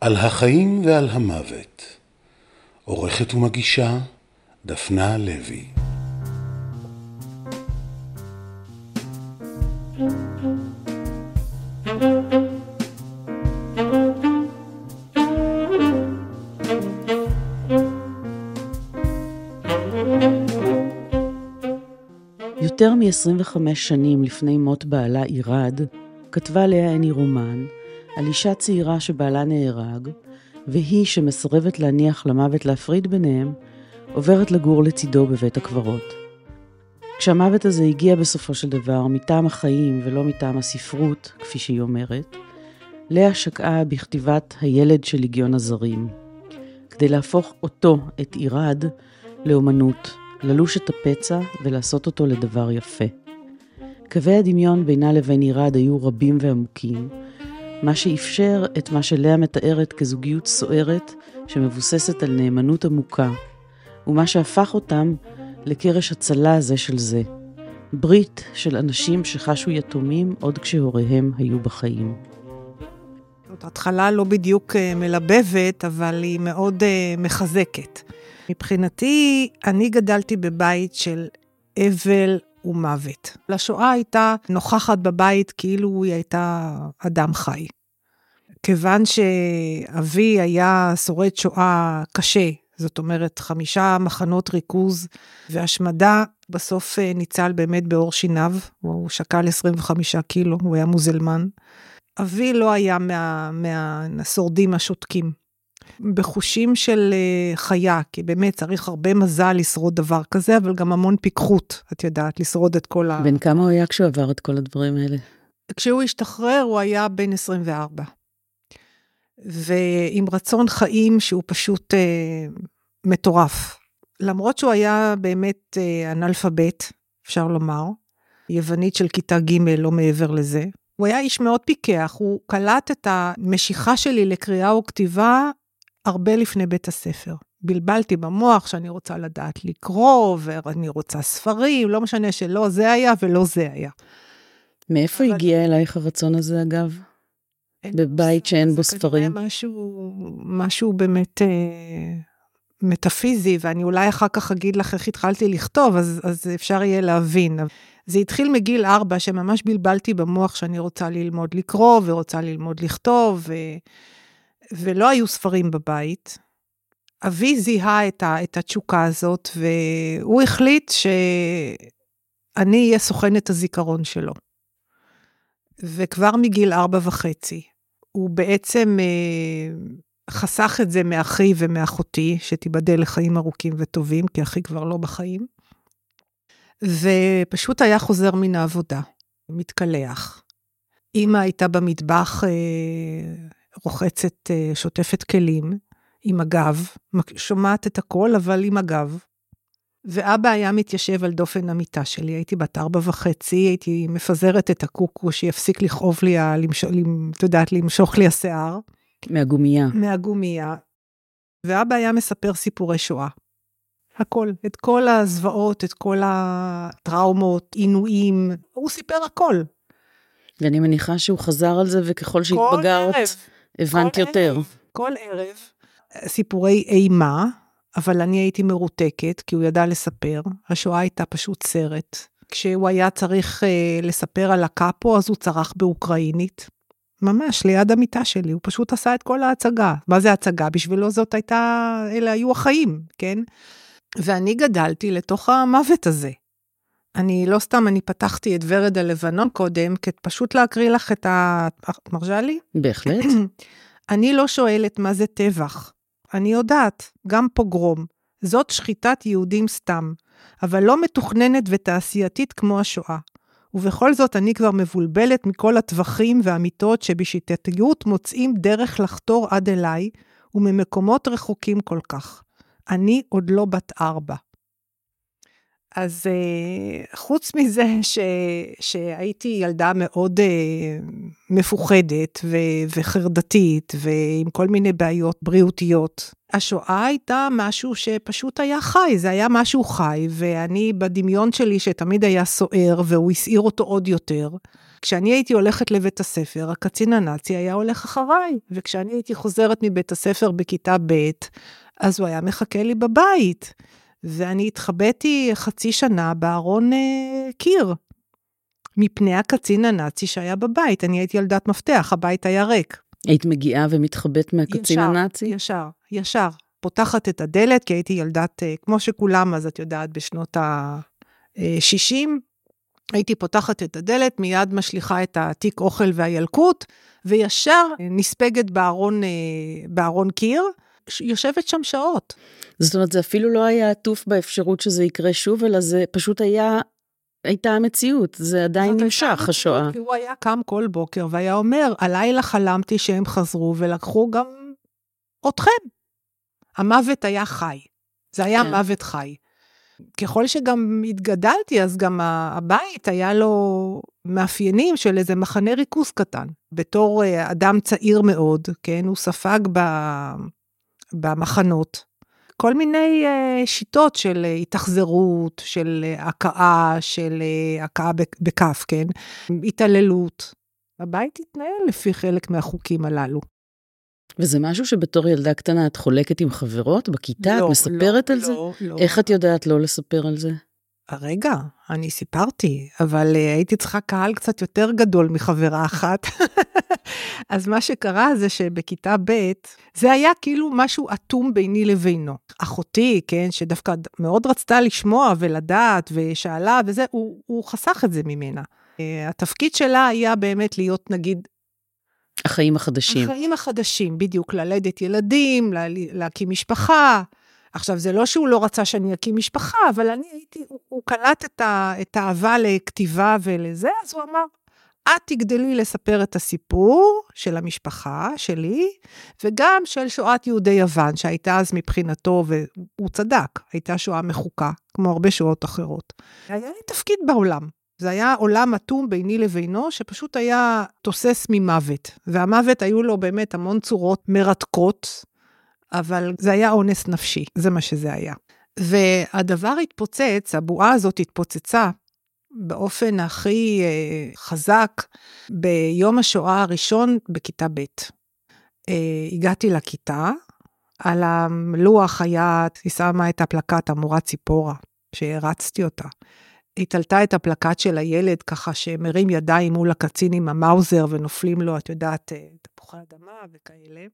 על החיים ועל המוות. עורכת ומגישה דפנה לוי. יותר מ-25 שנים לפני מות בעלה עירד, כתבה לאה עיני רומן על אישה צעירה שבעלה נהרג, והיא שמסרבת להניח למוות להפריד ביניהם, עוברת לגור לצידו בבית הקברות. כשהמוות הזה הגיע בסופו של דבר מטעם החיים ולא מטעם הספרות, כפי שהיא אומרת, לאה שקעה בכתיבת הילד של ליגיון הזרים, כדי להפוך אותו, את עירד, לאומנות, ללוש את הפצע ולעשות אותו לדבר יפה. קווי הדמיון בינה לבין עירד היו רבים ועמוקים, מה שאפשר את מה שלאה מתארת כזוגיות סוערת שמבוססת על נאמנות עמוקה, ומה שהפך אותם לקרש הצלה זה של זה. ברית של אנשים שחשו יתומים עוד כשהוריהם היו בחיים. זאת התחלה לא בדיוק אה, מלבבת, אבל היא מאוד uh, מחזקת. מבחינתי, אני גדלתי בבית של אבל ומוות. לשואה הייתה נוכחת בבית כאילו היא הייתה אדם חי. כיוון שאבי היה שורד שואה קשה, זאת אומרת, חמישה מחנות ריכוז והשמדה, בסוף אה, ניצל באמת בעור שיניו, הוא שקל 25 קילו, הוא היה מוזלמן. אבי לא היה מה, מהשורדים השותקים. בחושים של אה, חיה, כי באמת צריך הרבה מזל לשרוד דבר כזה, אבל גם המון פיקחות, את יודעת, לשרוד את כל ה... בן כמה הוא היה כשהוא עבר את כל הדברים האלה? כשהוא השתחרר, הוא היה בן 24. ועם רצון חיים שהוא פשוט אה, מטורף. למרות שהוא היה באמת אה, אנאלפבית, אפשר לומר, יוונית של כיתה ג', לא מעבר לזה. הוא היה איש מאוד פיקח, הוא קלט את המשיכה שלי לקריאה וכתיבה הרבה לפני בית הספר. בלבלתי במוח שאני רוצה לדעת לקרוא, ואני רוצה ספרים, לא משנה שלא זה היה ולא זה היה. מאיפה אבל... הגיע אלייך הרצון הזה, אגב? בבית שאין בו ספרים? זה משהו, משהו באמת אה, מטאפיזי, ואני אולי אחר כך אגיד לך איך התחלתי לכתוב, אז, אז אפשר יהיה להבין. זה התחיל מגיל ארבע, שממש בלבלתי במוח שאני רוצה ללמוד לקרוא, ורוצה ללמוד לכתוב, ו... ולא היו ספרים בבית. אבי זיהה את, ה, את התשוקה הזאת, והוא החליט שאני אהיה סוכנת הזיכרון שלו. וכבר מגיל ארבע וחצי, הוא בעצם אה, חסך את זה מאחי ומאחותי, שתיבדל לחיים ארוכים וטובים, כי אחי כבר לא בחיים. ופשוט היה חוזר מן העבודה, מתקלח. אימא הייתה במטבח אה, רוחצת, אה, שוטפת כלים, עם הגב, שומעת את הכל, אבל עם הגב. ואבא היה מתיישב על דופן המיטה שלי, הייתי בת ארבע וחצי, הייתי מפזרת את הקוקו שיפסיק לכאוב לי, את יודעת, למשוך לי השיער. מהגומייה. מהגומייה. ואבא היה מספר סיפורי שואה. הכל, את כל הזוועות, את כל הטראומות, עינויים, הוא סיפר הכל. ואני מניחה שהוא חזר על זה, וככל שהתבגרת, הבנת יותר. ערב, כל ערב, סיפורי אימה, אבל אני הייתי מרותקת, כי הוא ידע לספר. השואה הייתה פשוט סרט. כשהוא היה צריך uh, לספר על הקאפו, אז הוא צרח באוקראינית. ממש, ליד המיטה שלי, הוא פשוט עשה את כל ההצגה. מה זה הצגה? בשבילו זאת הייתה, אלה היו החיים, כן? ואני גדלתי לתוך המוות הזה. אני לא סתם, אני פתחתי את ורד הלבנון קודם, כדי פשוט להקריא לך את ה... את מרשה לי? בהחלט. אני לא שואלת מה זה טבח. אני יודעת, גם פוגרום. זאת שחיטת יהודים סתם, אבל לא מתוכננת ותעשייתית כמו השואה. ובכל זאת אני כבר מבולבלת מכל הטווחים והמיטות שבשיטתיות מוצאים דרך לחתור עד אליי, וממקומות רחוקים כל כך. אני עוד לא בת ארבע. אז uh, חוץ מזה ש, שהייתי ילדה מאוד uh, מפוחדת ו, וחרדתית ועם כל מיני בעיות בריאותיות, השואה הייתה משהו שפשוט היה חי, זה היה משהו חי, ואני בדמיון שלי שתמיד היה סוער והוא הסעיר אותו עוד יותר, כשאני הייתי הולכת לבית הספר, הקצין הנאצי היה הולך אחריי, וכשאני הייתי חוזרת מבית הספר בכיתה ב', אז הוא היה מחכה לי בבית. ואני התחבאתי חצי שנה בארון אה, קיר, מפני הקצין הנאצי שהיה בבית. אני הייתי ילדת מפתח, הבית היה ריק. היית מגיעה ומתחבאת מהקצין ישר, הנאצי? ישר, ישר. פותחת את הדלת, כי הייתי ילדת, אה, כמו שכולם, אז את יודעת, בשנות ה-60, הייתי פותחת את הדלת, מיד משליכה את התיק אוכל והילקוט, וישר נספגת בארון, אה, בארון קיר, יושבת שם שעות. זאת אומרת, זה אפילו לא היה עטוף באפשרות שזה יקרה שוב, אלא זה פשוט היה, הייתה המציאות, זה עדיין נמשך, השואה. כי הוא היה קם כל בוקר והיה אומר, הלילה חלמתי שהם חזרו ולקחו גם אתכם. המוות היה חי. זה היה כן. מוות חי. ככל שגם התגדלתי, אז גם הבית היה לו מאפיינים של איזה מחנה ריכוז קטן. בתור אה, אדם צעיר מאוד, כן, הוא ספג ב, במחנות כל מיני uh, שיטות של uh, התאכזרות, של uh, הכאה, של uh, הכאה בכף, כן? התעללות. הבית התנהל לפי חלק מהחוקים הללו. וזה משהו שבתור ילדה קטנה את חולקת עם חברות בכיתה? לא, את מספרת לא, על זה? לא, לא. איך את יודעת לא לספר על זה? רגע, אני סיפרתי, אבל uh, הייתי צריכה קהל קצת יותר גדול מחברה אחת. אז מה שקרה זה שבכיתה ב', זה היה כאילו משהו אטום ביני לבינו. אחותי, כן, שדווקא מאוד רצתה לשמוע ולדעת ושאלה וזה, הוא, הוא חסך את זה ממנה. Uh, התפקיד שלה היה באמת להיות, נגיד, החיים החדשים. החיים החדשים, בדיוק, ללדת ילדים, לה, להקים משפחה. עכשיו, זה לא שהוא לא רצה שאני אקים משפחה, אבל אני הייתי, הוא, הוא קלט את, ה, את האהבה לכתיבה ולזה, אז הוא אמר, את תגדלי לספר את הסיפור של המשפחה שלי, וגם של שואת יהודי יוון, שהייתה אז מבחינתו, והוא צדק, הייתה שואה מחוקה, כמו הרבה שואות אחרות. היה לי תפקיד בעולם. זה היה עולם אטום ביני לבינו, שפשוט היה תוסס ממוות. והמוות היו לו באמת המון צורות מרתקות, אבל זה היה אונס נפשי, זה מה שזה היה. והדבר התפוצץ, הבועה הזאת התפוצצה באופן הכי אה, חזק ביום השואה הראשון בכיתה ב'. אה, הגעתי לכיתה, על הלוח היה, היא שמה את הפלקט המורה ציפורה, שהרצתי אותה. היא תלתה את הפלקט של הילד ככה שמרים ידיים מול הקצין עם המאוזר ונופלים לו, את יודעת, תפוחי אדמה וכאלה.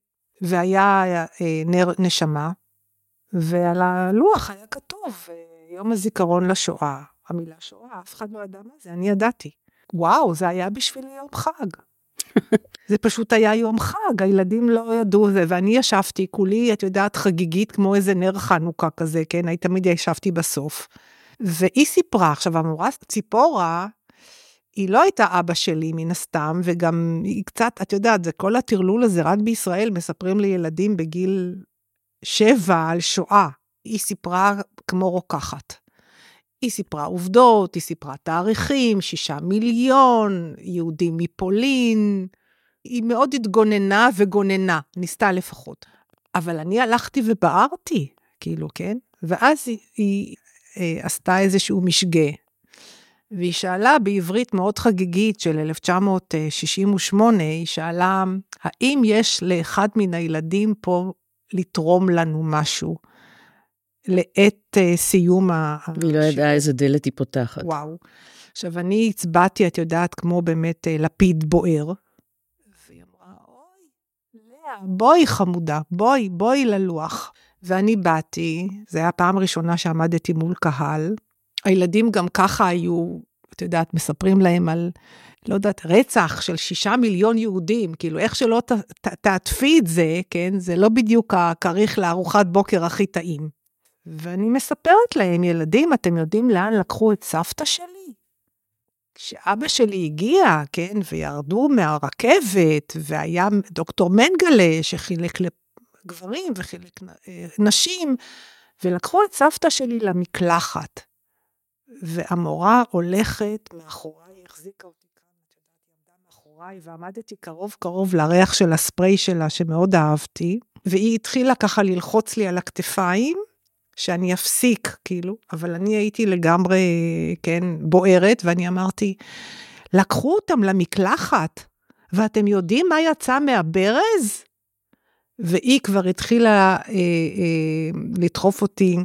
והיה אה, נר נשמה, ועל הלוח היה כתוב, יום הזיכרון לשואה, המילה שואה, אף אחד לא ידע מה זה, אני ידעתי. וואו, זה היה בשבילי יום חג. זה פשוט היה יום חג, הילדים לא ידעו זה, ואני ישבתי כולי, את יודעת, חגיגית, כמו איזה נר חנוכה כזה, כן? אני תמיד ישבתי בסוף. והיא סיפרה, עכשיו המורה ציפורה, היא לא הייתה אבא שלי מן הסתם, וגם היא קצת, את יודעת, זה כל הטרלול הזה, רק בישראל מספרים לילדים בגיל שבע על שואה. היא סיפרה כמו רוקחת. היא סיפרה עובדות, היא סיפרה תאריכים, שישה מיליון, יהודים מפולין. היא מאוד התגוננה וגוננה, ניסתה לפחות. אבל אני הלכתי ובערתי, כאילו, כן? ואז היא, היא אה, עשתה איזשהו משגה. והיא שאלה בעברית מאוד חגיגית של 1968, היא שאלה, האם יש לאחד מן הילדים פה לתרום לנו משהו לעת uh, סיום ה... והיא לא ידעה איזה דלת היא פותחת. וואו. עכשיו, אני הצבעתי, את יודעת, כמו באמת uh, לפיד בוער. והיא אמרה, אוי, לאה, בואי חמודה, בואי, בואי ללוח. ואני באתי, זו הייתה הפעם הראשונה שעמדתי מול קהל. הילדים גם ככה היו, את יודעת, מספרים להם על, לא יודעת, רצח של שישה מיליון יהודים, כאילו, איך שלא ת, ת, תעטפי את זה, כן, זה לא בדיוק הכריך לארוחת בוקר הכי טעים. ואני מספרת להם, ילדים, אתם יודעים לאן לקחו את סבתא שלי? כשאבא שלי הגיע, כן, וירדו מהרכבת, והיה דוקטור מנגלה שחילק לגברים וחילק נשים, ולקחו את סבתא שלי למקלחת. והמורה הולכת מאחוריי, החזיקה אותי כאן, עמדה מאחוריי, ועמדתי קרוב קרוב לריח של הספרי שלה, שמאוד אהבתי, והיא התחילה ככה ללחוץ לי על הכתפיים, שאני אפסיק, כאילו, אבל אני הייתי לגמרי, כן, בוערת, ואני אמרתי, לקחו אותם למקלחת, ואתם יודעים מה יצא מהברז? והיא כבר התחילה אה, אה, לדחוף אותי,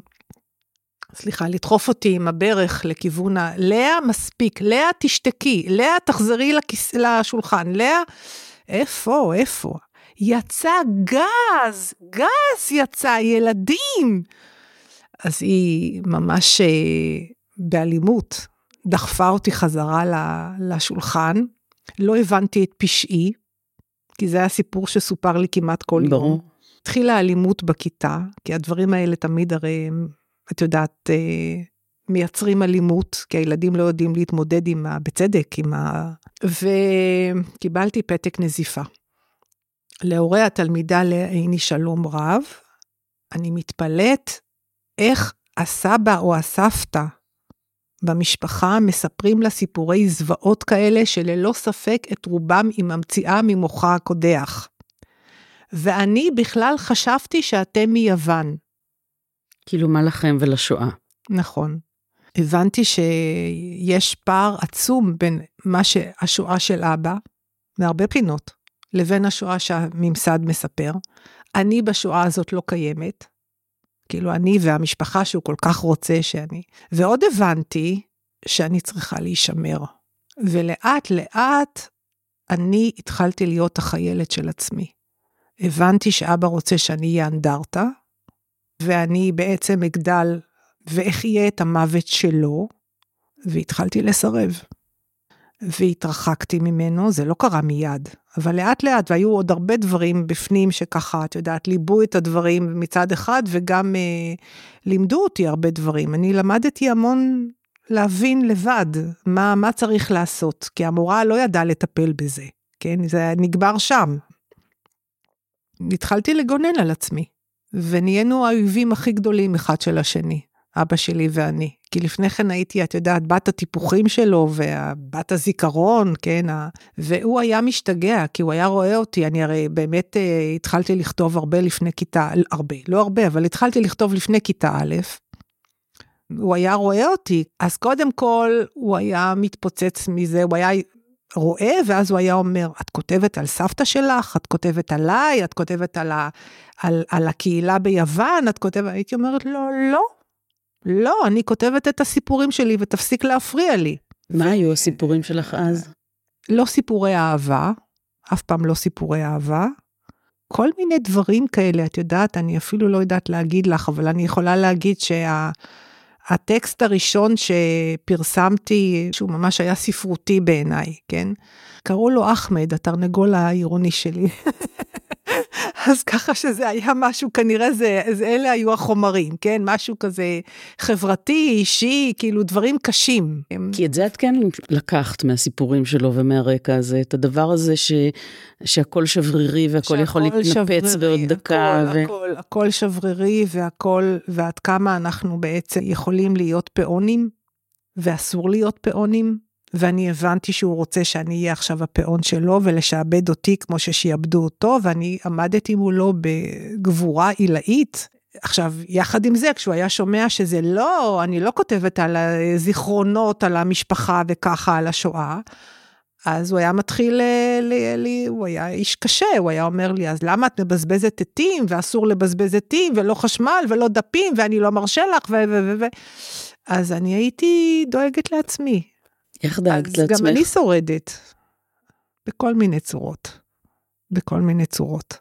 סליחה, לדחוף אותי עם הברך לכיוון ה... לאה, מספיק, לאה, תשתקי, לאה, תחזרי לכיס... לשולחן, לאה, איפה, איפה? יצא גז, גז יצא, ילדים. אז היא ממש אה, באלימות דחפה אותי חזרה לשולחן. לא הבנתי את פשעי, כי זה היה סיפור שסופר לי כמעט כל ברור. יום. התחילה אלימות בכיתה, כי הדברים האלה תמיד הרי, את יודעת, אה, מייצרים אלימות, כי הילדים לא יודעים להתמודד עם ה... בצדק, עם ה... וקיבלתי פתק נזיפה. להורי התלמידה לעיני שלום רב, אני מתפלאת איך הסבא או הסבתא במשפחה מספרים לה סיפורי זוועות כאלה שללא ספק את רובם היא ממציאה ממוחה הקודח. ואני בכלל חשבתי שאתם מיוון. כאילו מה לכם ולשואה. נכון. הבנתי שיש פער עצום בין מה שהשואה של אבא, מהרבה בחינות, לבין השואה שהממסד מספר. אני בשואה הזאת לא קיימת. כאילו, אני והמשפחה שהוא כל כך רוצה שאני... ועוד הבנתי שאני צריכה להישמר. ולאט לאט אני התחלתי להיות החיילת של עצמי. הבנתי שאבא רוצה שאני אהיה אנדרטה, ואני בעצם אגדל ואחיה את המוות שלו, והתחלתי לסרב. והתרחקתי ממנו, זה לא קרה מיד, אבל לאט לאט, והיו עוד הרבה דברים בפנים שככה, את יודעת, ליבו את הדברים מצד אחד, וגם אה, לימדו אותי הרבה דברים. אני למדתי המון להבין לבד מה, מה צריך לעשות, כי המורה לא ידעה לטפל בזה, כן? זה נגמר שם. התחלתי לגונן על עצמי, ונהיינו האויבים הכי גדולים אחד של השני. אבא שלי ואני. כי לפני כן הייתי, את יודעת, בת הטיפוחים שלו ובת הזיכרון, כן? והוא היה משתגע, כי הוא היה רואה אותי, אני הרי באמת אה, התחלתי לכתוב הרבה לפני כיתה, הרבה, לא הרבה, אבל התחלתי לכתוב לפני כיתה א'. הוא היה רואה אותי, אז קודם כל הוא היה מתפוצץ מזה, הוא היה רואה, ואז הוא היה אומר, את כותבת על סבתא שלך, את כותבת עליי, את כותבת על, ה, על, על הקהילה ביוון, את כותבת, הייתי אומרת לו, לא, לא, לא, אני כותבת את הסיפורים שלי ותפסיק להפריע לי. מה. היו הסיפורים שלך אז? לא סיפורי אהבה, אף פעם לא סיפורי אהבה. כל מיני דברים כאלה, את יודעת, אני אפילו לא יודעת להגיד לך, אבל אני יכולה להגיד שהטקסט שה... הראשון שפרסמתי, שהוא ממש היה ספרותי בעיניי, כן? קראו לו אחמד, התרנגול העירוני שלי. אז ככה שזה היה משהו, כנראה זה, זה, אלה היו החומרים, כן? משהו כזה חברתי, אישי, כאילו דברים קשים. כי את זה את כן לקחת מהסיפורים שלו ומהרקע הזה, את הדבר הזה ש, שהכל שברירי והכל יכול להתנפץ שברירי, בעוד דקה. הכל, ו... הכל, הכל שברירי והכל, ועד כמה אנחנו בעצם יכולים להיות פאונים, ואסור להיות פאונים. ואני הבנתי שהוא רוצה שאני אהיה עכשיו הפאון שלו ולשעבד אותי כמו ששיעבדו אותו, ואני עמדתי מולו בגבורה עילאית. עכשיו, יחד עם זה, כשהוא היה שומע שזה לא, אני לא כותבת על הזיכרונות, על המשפחה וככה, על השואה, אז הוא היה מתחיל, ל, ל, ל, הוא היה איש קשה, הוא היה אומר לי, אז למה את מבזבזת עטים, ואסור לבזבז עטים, ולא חשמל, ולא דפים, ואני לא מרשה לך, ו... ו, ו, ו. אז אני הייתי דואגת לעצמי. איך דאגת לעצמך? אז גם אני שורדת, בכל מיני צורות. בכל מיני צורות.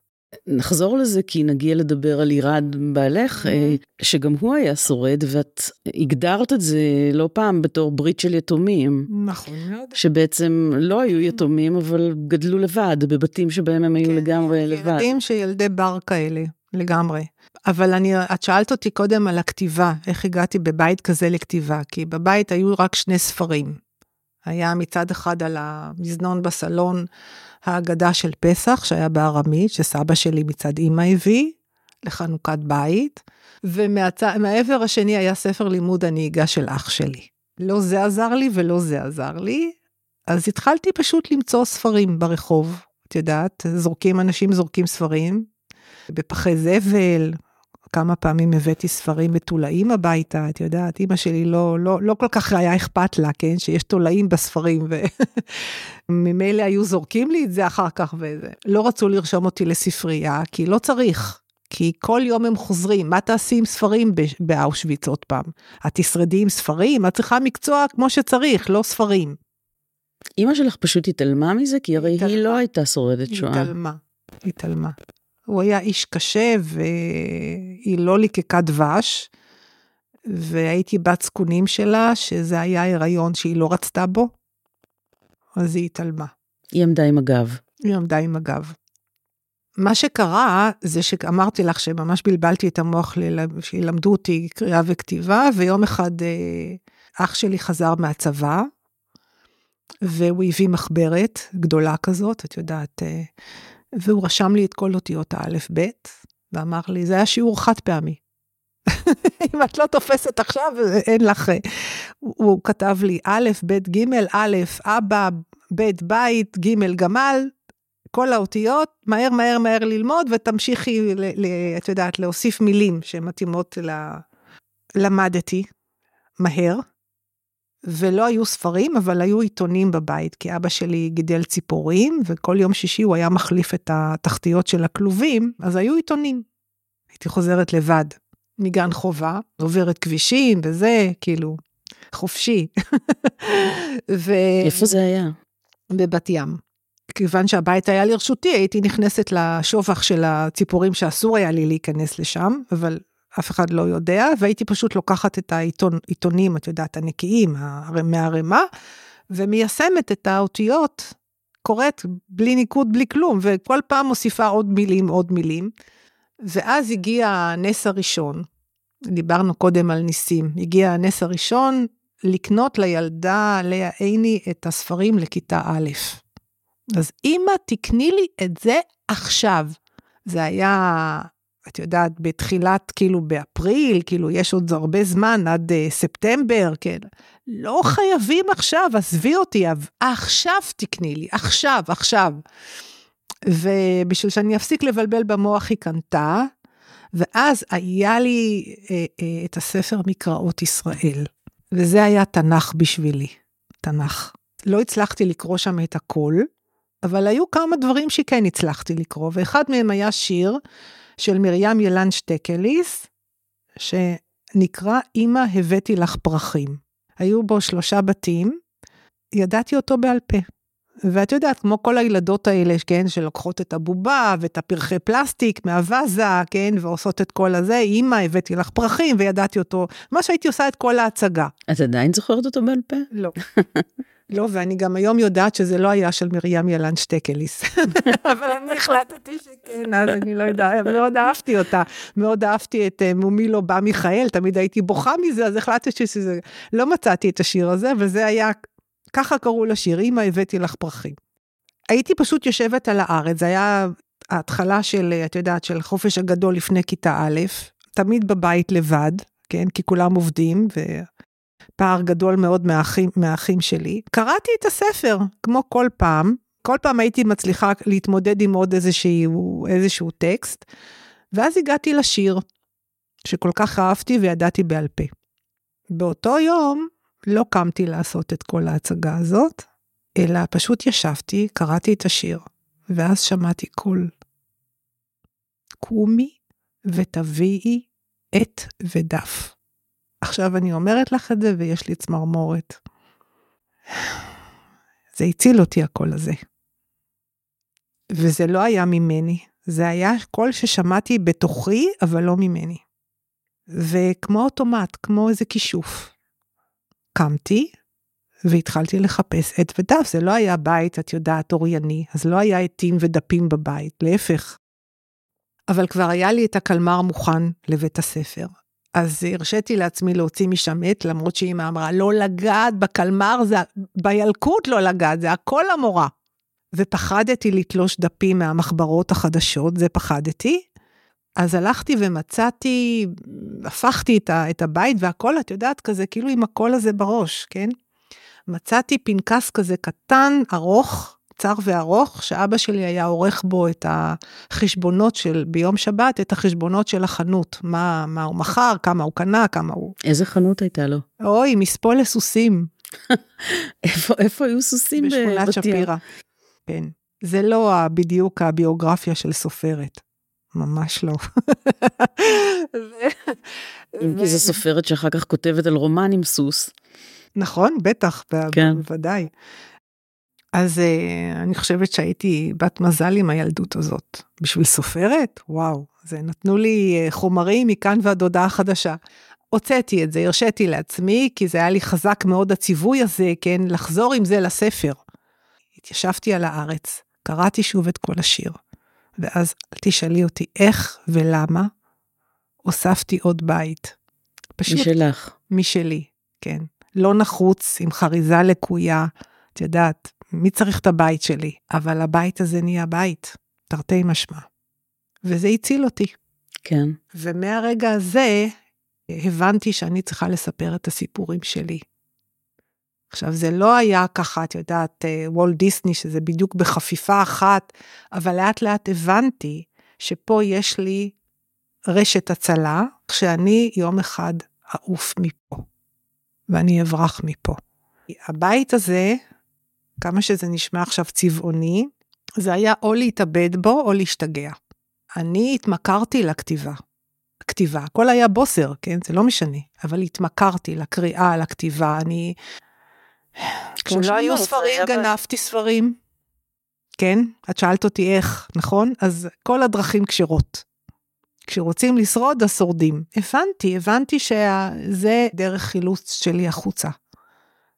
נחזור לזה כי נגיע לדבר על ירד בעלך, mm-hmm. שגם הוא היה שורד, ואת הגדרת את זה לא פעם בתור ברית של יתומים. נכון מאוד. שבעצם לא היו יתומים, אבל גדלו לבד, בבתים שבהם הם היו כן, לגמרי לבד. ילדים שילדי בר כאלה, לגמרי. אבל אני, את שאלת אותי קודם על הכתיבה, איך הגעתי בבית כזה לכתיבה, כי בבית היו רק שני ספרים. היה מצד אחד על המזנון בסלון ההגדה של פסח, שהיה בארמית, שסבא שלי מצד אימא הביא, לחנוכת בית, ומהעבר השני היה ספר לימוד הנהיגה של אח שלי. לא זה עזר לי ולא זה עזר לי, אז התחלתי פשוט למצוא ספרים ברחוב, את יודעת, זורקים, אנשים זורקים ספרים, בפחי זבל, כמה פעמים הבאתי ספרים מתולעים הביתה, את יודעת, אימא שלי לא, לא, לא כל כך היה אכפת לה, כן, שיש תולעים בספרים, וממילא היו זורקים לי את זה אחר כך, ולא רצו לרשום אותי לספרייה, כי לא צריך. כי כל יום הם חוזרים, מה תעשי עם ספרים באושוויץ עוד פעם? את תשרדי עם ספרים? את צריכה מקצוע כמו שצריך, לא ספרים. אימא שלך פשוט התעלמה מזה? כי הרי התעלמה. היא לא הייתה שורדת שואה. התעלמה, התעלמה. הוא היה איש קשה והיא לא ליקקה דבש, והייתי בת זקונים שלה, שזה היה הריון שהיא לא רצתה בו, אז היא התעלמה. היא עמדה עם הגב. היא עמדה עם הגב. מה שקרה זה שאמרתי לך שממש בלבלתי את המוח שילמדו אותי קריאה וכתיבה, ויום אחד אה, אח שלי חזר מהצבא, והוא הביא מחברת גדולה כזאת, את יודעת, אה, והוא רשם לי את כל אותיות האלף-בית, ואמר לי, זה היה שיעור חד פעמי. אם את לא תופסת עכשיו, אין לך... הוא כתב לי, א', ב', ג', א', אבא, ב', בית, ג', גמל, כל האותיות, מהר, מהר, מהר ללמוד, ותמשיכי, ל, ל, את יודעת, להוסיף מילים שמתאימות ל... למדתי מהר, ולא היו ספרים, אבל היו עיתונים בבית, כי אבא שלי גידל ציפורים, וכל יום שישי הוא היה מחליף את התחתיות של הכלובים, אז היו עיתונים. הייתי חוזרת לבד מגן חובה, עוברת כבישים וזה, כאילו, חופשי. ו... איפה זה היה? בבת ים. כיוון שהבית היה לרשותי, הייתי נכנסת לשובח של הציפורים שאסור היה לי להיכנס לשם, אבל אף אחד לא יודע, והייתי פשוט לוקחת את העיתונים, את יודעת, הנקיים, מהערימה, ומיישמת את האותיות, קוראת בלי ניקוד, בלי כלום, וכל פעם מוסיפה עוד מילים, עוד מילים. ואז הגיע הנס הראשון, דיברנו קודם על ניסים, הגיע הנס הראשון לקנות לילדה לאה עיני את הספרים לכיתה א'. אז אמא, תקני לי את זה עכשיו. זה היה את יודעת, בתחילת, כאילו באפריל, כאילו יש עוד הרבה זמן עד uh, ספטמבר, כן. לא חייבים עכשיו, עזבי אותי, עכשיו תקני לי, עכשיו, עכשיו. ובשביל שאני אפסיק לבלבל במוח היא קנתה, ואז היה לי uh, uh, את הספר מקראות ישראל, וזה היה תנ"ך בשבילי, תנ"ך. לא הצלחתי לקרוא שם את הכל, אבל היו כמה דברים שכן הצלחתי לקרוא, ואחד מהם היה שיר של מרים ילן שטקליס, שנקרא אמא הבאתי לך פרחים. היו בו שלושה בתים, ידעתי אותו בעל פה. ואת יודעת, כמו כל הילדות האלה, כן, שלוקחות את הבובה ואת הפרחי פלסטיק מהווזה, כן, ועושות את כל הזה, אמא, הבאתי לך פרחים וידעתי אותו, מה שהייתי עושה את כל ההצגה. את עדיין זוכרת אותו בעל פה? לא. לא, ואני גם היום יודעת שזה לא היה של מרים ילן שטקליס. אבל אני החלטתי שכן, אז אני לא יודעת, מאוד אהבתי אותה. מאוד אהבתי את אה, מומי לא בא מיכאל, תמיד הייתי בוכה מזה, אז החלטתי שזה... לא מצאתי את השיר הזה, וזה היה, ככה קראו לשיר, אמא הבאתי לך פרחים. הייתי פשוט יושבת על הארץ, זה היה ההתחלה של, את יודעת, של חופש הגדול לפני כיתה א', תמיד בבית לבד, כן, כי כולם עובדים, ו... פער גדול מאוד מהאחים, מהאחים שלי. קראתי את הספר, כמו כל פעם, כל פעם הייתי מצליחה להתמודד עם עוד איזשהו, איזשהו טקסט, ואז הגעתי לשיר, שכל כך אהבתי וידעתי בעל פה. באותו יום לא קמתי לעשות את כל ההצגה הזאת, אלא פשוט ישבתי, קראתי את השיר, ואז שמעתי קול. קומי ותביאי עט ודף. עכשיו אני אומרת לך את זה ויש לי צמרמורת. זה הציל אותי הקול הזה. וזה לא היה ממני, זה היה קול ששמעתי בתוכי, אבל לא ממני. וכמו אוטומט, כמו איזה כישוף. קמתי והתחלתי לחפש עט ודף, זה לא היה בית, את יודעת, אורייני, אז לא היה עטים ודפים בבית, להפך. אבל כבר היה לי את הקלמר מוכן לבית הספר, אז הרשיתי לעצמי להוציא משם עט, למרות שאימא אמרה, לא לגעת בקלמר, זה, בילקוט לא לגעת, זה הכל המורה. ופחדתי לתלוש דפים מהמחברות החדשות, זה פחדתי. אז הלכתי ומצאתי, הפכתי את, ה, את הבית והכל, את יודעת, כזה כאילו עם הקול הזה בראש, כן? מצאתי פנקס כזה קטן, ארוך, קצר וארוך, שאבא שלי היה עורך בו את החשבונות של, ביום שבת, את החשבונות של החנות. מה, מה הוא מכר, כמה הוא קנה, כמה הוא... איזה חנות הייתה לו? אוי, מספול לסוסים. איפה, איפה היו סוסים בשכונת שפירא. כן. זה לא בדיוק הביוגרפיה של סופרת. ממש לא. אם כי זו סופרת שאחר כך כותבת על רומן עם סוס. נכון, בטח, כן. בוודאי. אז uh, אני חושבת שהייתי בת מזל עם הילדות הזאת. בשביל סופרת? וואו, זה נתנו לי uh, חומרים מכאן ועד הודעה חדשה. הוצאתי את זה, הרשיתי לעצמי, כי זה היה לי חזק מאוד הציווי הזה, כן, לחזור עם זה לספר. התיישבתי על הארץ, קראתי שוב את כל השיר, ואז אל תשאלי אותי איך ולמה, הוספתי עוד בית. פשוט... משלך. משלי, כן. לא נחוץ, עם חריזה לקויה, את יודעת, מי צריך את הבית שלי? אבל הבית הזה נהיה בית, תרתי משמע. וזה הציל אותי. כן. ומהרגע הזה הבנתי שאני צריכה לספר את הסיפורים שלי. עכשיו, זה לא היה ככה, את יודעת, אה, וולט דיסני, שזה בדיוק בחפיפה אחת, אבל לאט לאט הבנתי שפה יש לי רשת הצלה, כשאני יום אחד אעוף מפה, ואני אברח מפה. הבית הזה, כמה שזה נשמע עכשיו צבעוני, זה היה או להתאבד בו או להשתגע. אני התמכרתי לכתיבה. כתיבה, הכל היה בוסר, כן? זה לא משנה. אבל התמכרתי לקריאה, לכתיבה, אני... כשלא היו ספרים, גנבתי ספרים. כן? את שאלת אותי איך, נכון? אז כל הדרכים כשרות. כשרוצים לשרוד, אז שורדים. הבנתי, הבנתי שזה דרך חילוץ שלי החוצה.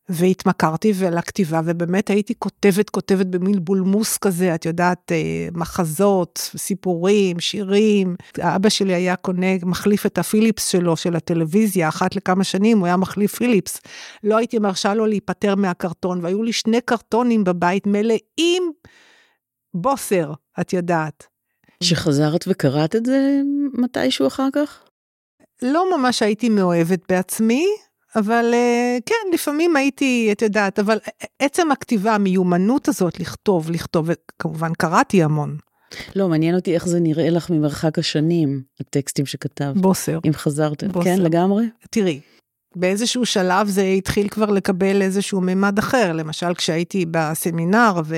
והתמכרתי לכתיבה, ובאמת הייתי כותבת, כותבת במין בולמוס כזה, את יודעת, אה, מחזות, סיפורים, שירים. אבא שלי היה קונה, מחליף את הפיליפס שלו, של הטלוויזיה, אחת לכמה שנים הוא היה מחליף פיליפס. לא הייתי מרשה לו להיפטר מהקרטון, והיו לי שני קרטונים בבית מלאים בוסר, את יודעת. שחזרת וקראת את זה מתישהו אחר כך? לא ממש הייתי מאוהבת בעצמי, אבל אה, כן, לפעמים הייתי, את יודעת, אבל עצם הכתיבה, המיומנות הזאת לכתוב, לכתוב, כמובן קראתי המון. לא, מעניין אותי איך זה נראה לך ממרחק השנים, הטקסטים שכתבת. בוסר. אם חזרת, בוסר. כן, לגמרי? תראי, באיזשהו שלב זה התחיל כבר לקבל איזשהו ממד אחר, למשל כשהייתי בסמינר ו...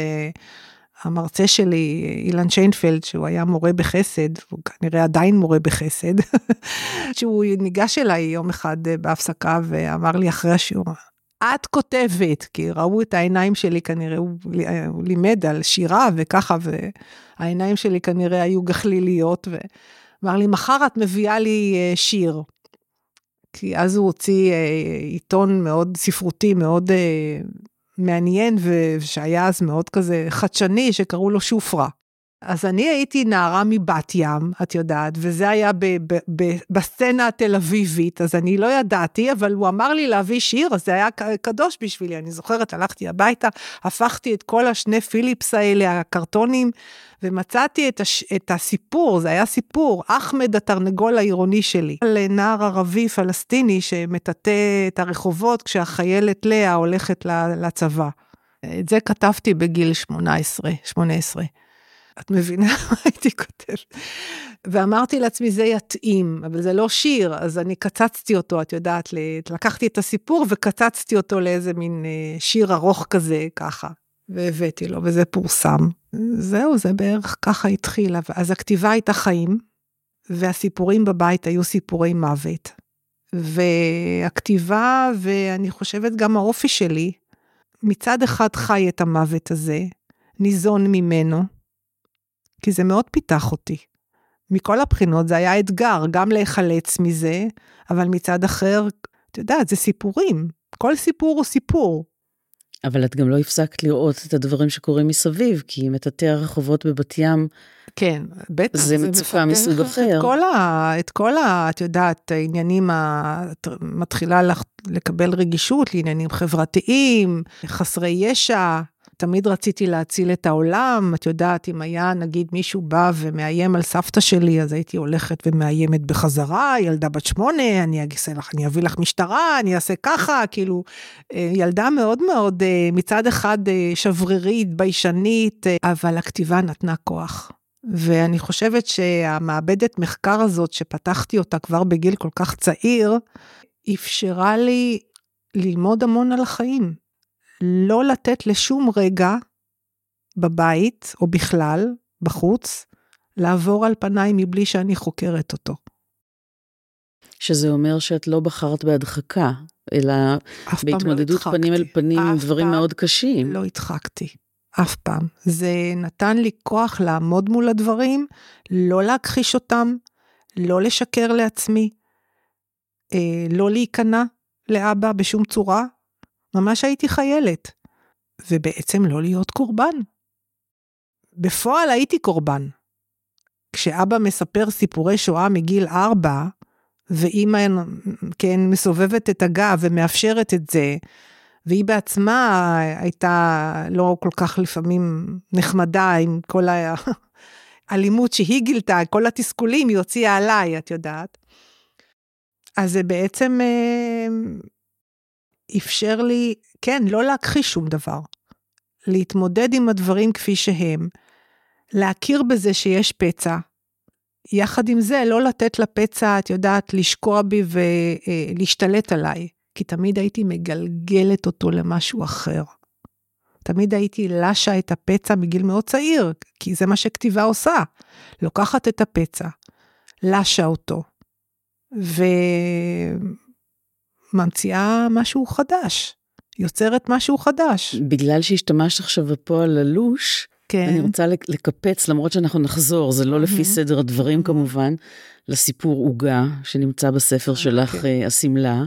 המרצה שלי, אילן שיינפלד, שהוא היה מורה בחסד, הוא כנראה עדיין מורה בחסד, שהוא ניגש אליי יום אחד אה, בהפסקה ואמר לי אחרי השיעור, את כותבת, כי ראו את העיניים שלי כנראה, הוא, אה, הוא לימד על שירה וככה, והעיניים שלי כנראה היו גחליליות, ואמר לי, מחר את מביאה לי אה, שיר. כי אז הוא הוציא עיתון מאוד ספרותי, מאוד מעניין ושהיה אז מאוד כזה חדשני, שקראו לו שופרה. אז אני הייתי נערה מבת ים, את יודעת, וזה היה ב, ב, ב, בסצנה התל אביבית, אז אני לא ידעתי, אבל הוא אמר לי להביא שיר, אז זה היה קדוש בשבילי. אני זוכרת, הלכתי הביתה, הפכתי את כל השני פיליפס האלה, הקרטונים, ומצאתי את, הש, את הסיפור, זה היה סיפור, אחמד התרנגול העירוני שלי, על נער ערבי פלסטיני שמטאטא את הרחובות כשהחיילת לאה הולכת לצבא. את זה כתבתי בגיל 18, 18. את מבינה מה הייתי כותבת? ואמרתי לעצמי, זה יתאים, אבל זה לא שיר, אז אני קצצתי אותו, את יודעת, לקחתי את הסיפור וקצצתי אותו לאיזה מין אה, שיר ארוך כזה, ככה. והבאתי לו, וזה פורסם. זהו, זה בערך ככה התחיל. אז הכתיבה הייתה חיים, והסיפורים בבית היו סיפורי מוות. והכתיבה, ואני חושבת גם האופי שלי, מצד אחד חי את המוות הזה, ניזון ממנו, כי זה מאוד פיתח אותי. מכל הבחינות זה היה אתגר, גם להיחלץ מזה, אבל מצד אחר, את יודעת, זה סיפורים. כל סיפור הוא סיפור. אבל את גם לא הפסקת לראות את הדברים שקורים מסביב, כי מטאטא הרחובות בבת ים, כן, בטח. זה מצוקה מסוג אחר. את כל, ה, את כל ה... את יודעת, העניינים, ה, מתחילה לקבל רגישות לעניינים חברתיים, חסרי ישע, תמיד רציתי להציל את העולם, את יודעת, אם היה נגיד מישהו בא ומאיים על סבתא שלי, אז הייתי הולכת ומאיימת בחזרה, ילדה בת שמונה, אני אעשה לך, אני אביא לך משטרה, אני אעשה ככה, כאילו, אה, ילדה מאוד מאוד, אה, מצד אחד אה, שברירית, ביישנית, אבל הכתיבה נתנה כוח. ואני חושבת שהמעבדת מחקר הזאת, שפתחתי אותה כבר בגיל כל כך צעיר, אפשרה לי ללמוד המון על החיים. לא לתת לשום רגע בבית, או בכלל, בחוץ, לעבור על פניי מבלי שאני חוקרת אותו. שזה אומר שאת לא בחרת בהדחקה, אלא לא בהתמודדות לא פנים אל פנים עם דברים מאוד קשים. לא הדחקתי, אף פעם. זה נתן לי כוח לעמוד מול הדברים, לא להכחיש אותם, לא לשקר לעצמי, אה, לא להיכנע לאבא בשום צורה, ממש הייתי חיילת, ובעצם לא להיות קורבן. בפועל הייתי קורבן. כשאבא מספר סיפורי שואה מגיל ארבע, ואימא, כן, מסובבת את הגב ומאפשרת את זה, והיא בעצמה הייתה לא כל כך לפעמים נחמדה עם כל האלימות שהיא גילתה, כל התסכולים היא הוציאה עליי, את יודעת. אז זה בעצם אה, אפשר לי, כן, לא להכחיש שום דבר. להתמודד עם הדברים כפי שהם, להכיר בזה שיש פצע. יחד עם זה, לא לתת לפצע, את יודעת, לשקוע בי ולהשתלט עליי, כי תמיד הייתי מגלגלת אותו למשהו אחר. תמיד הייתי לשה את הפצע מגיל מאוד צעיר, כי זה מה שכתיבה עושה. לוקחת את הפצע, לשה אותו, וממציאה משהו חדש, יוצרת משהו חדש. בגלל שהשתמשת עכשיו בפועל ללוש, כן. אני רוצה לקפץ, למרות שאנחנו נחזור, זה לא לפי סדר הדברים כמובן, לסיפור עוגה שנמצא בספר שלך, אוקיי. אה, השמלה,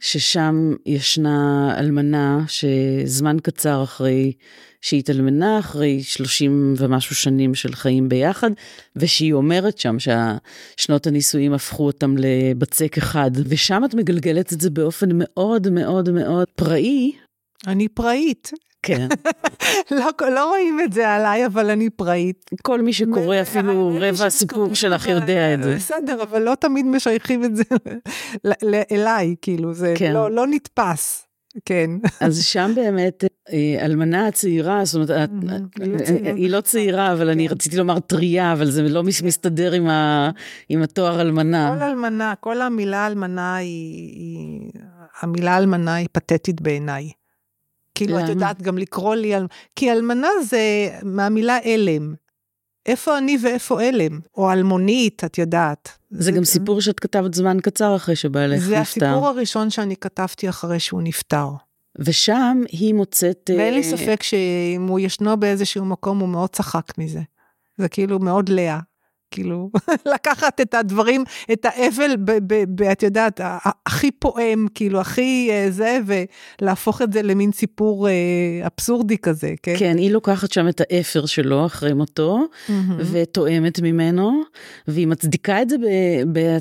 ששם ישנה אלמנה שזמן קצר אחרי שהיא התאלמנה, אחרי 30 ומשהו שנים של חיים ביחד, ושהיא אומרת שם שהשנות הנישואים הפכו אותם לבצק אחד, ושם את מגלגלת את זה באופן מאוד מאוד מאוד פראי. אני פראית. כן. לא, לא רואים את זה עליי, אבל אני פראית. כל מי שקורא אפילו רבע הסיפור שלך יודע את זה. בסדר, אבל לא תמיד משייכים את זה אליי, כאילו, זה כן. לא, לא נתפס. כן. אז שם באמת, אה, אלמנה הצעירה, זאת אומרת, לא היא לא צעירה, אבל אני כן. רציתי לומר טריה, אבל זה לא כן. מסתדר עם התואר אלמנה. כל אלמנה, כל המילה אלמנה היא, המילה אלמנה היא פתטית בעיניי. כאילו, את יודעת גם לקרוא לי, כי אלמנה זה מהמילה אלם. איפה אני ואיפה אלם? או אלמונית, את יודעת. זה, זה גם סיפור שאת כתבת זמן קצר אחרי שבעלך נפטר. זה הסיפור הראשון שאני כתבתי אחרי שהוא נפטר. ושם היא מוצאת... ואין לי אה, ספק שאם הוא ישנו באיזשהו מקום, הוא מאוד צחק מזה. זה כאילו מאוד לאה. כאילו, לקחת את הדברים, את האבל, את יודעת, הכי פועם, כאילו, הכי אה, זה, ולהפוך את זה למין סיפור אה, אבסורדי כזה, כן? כן, היא לוקחת שם את האפר שלו אחרי מותו, mm-hmm. ותואמת ממנו, והיא מצדיקה את זה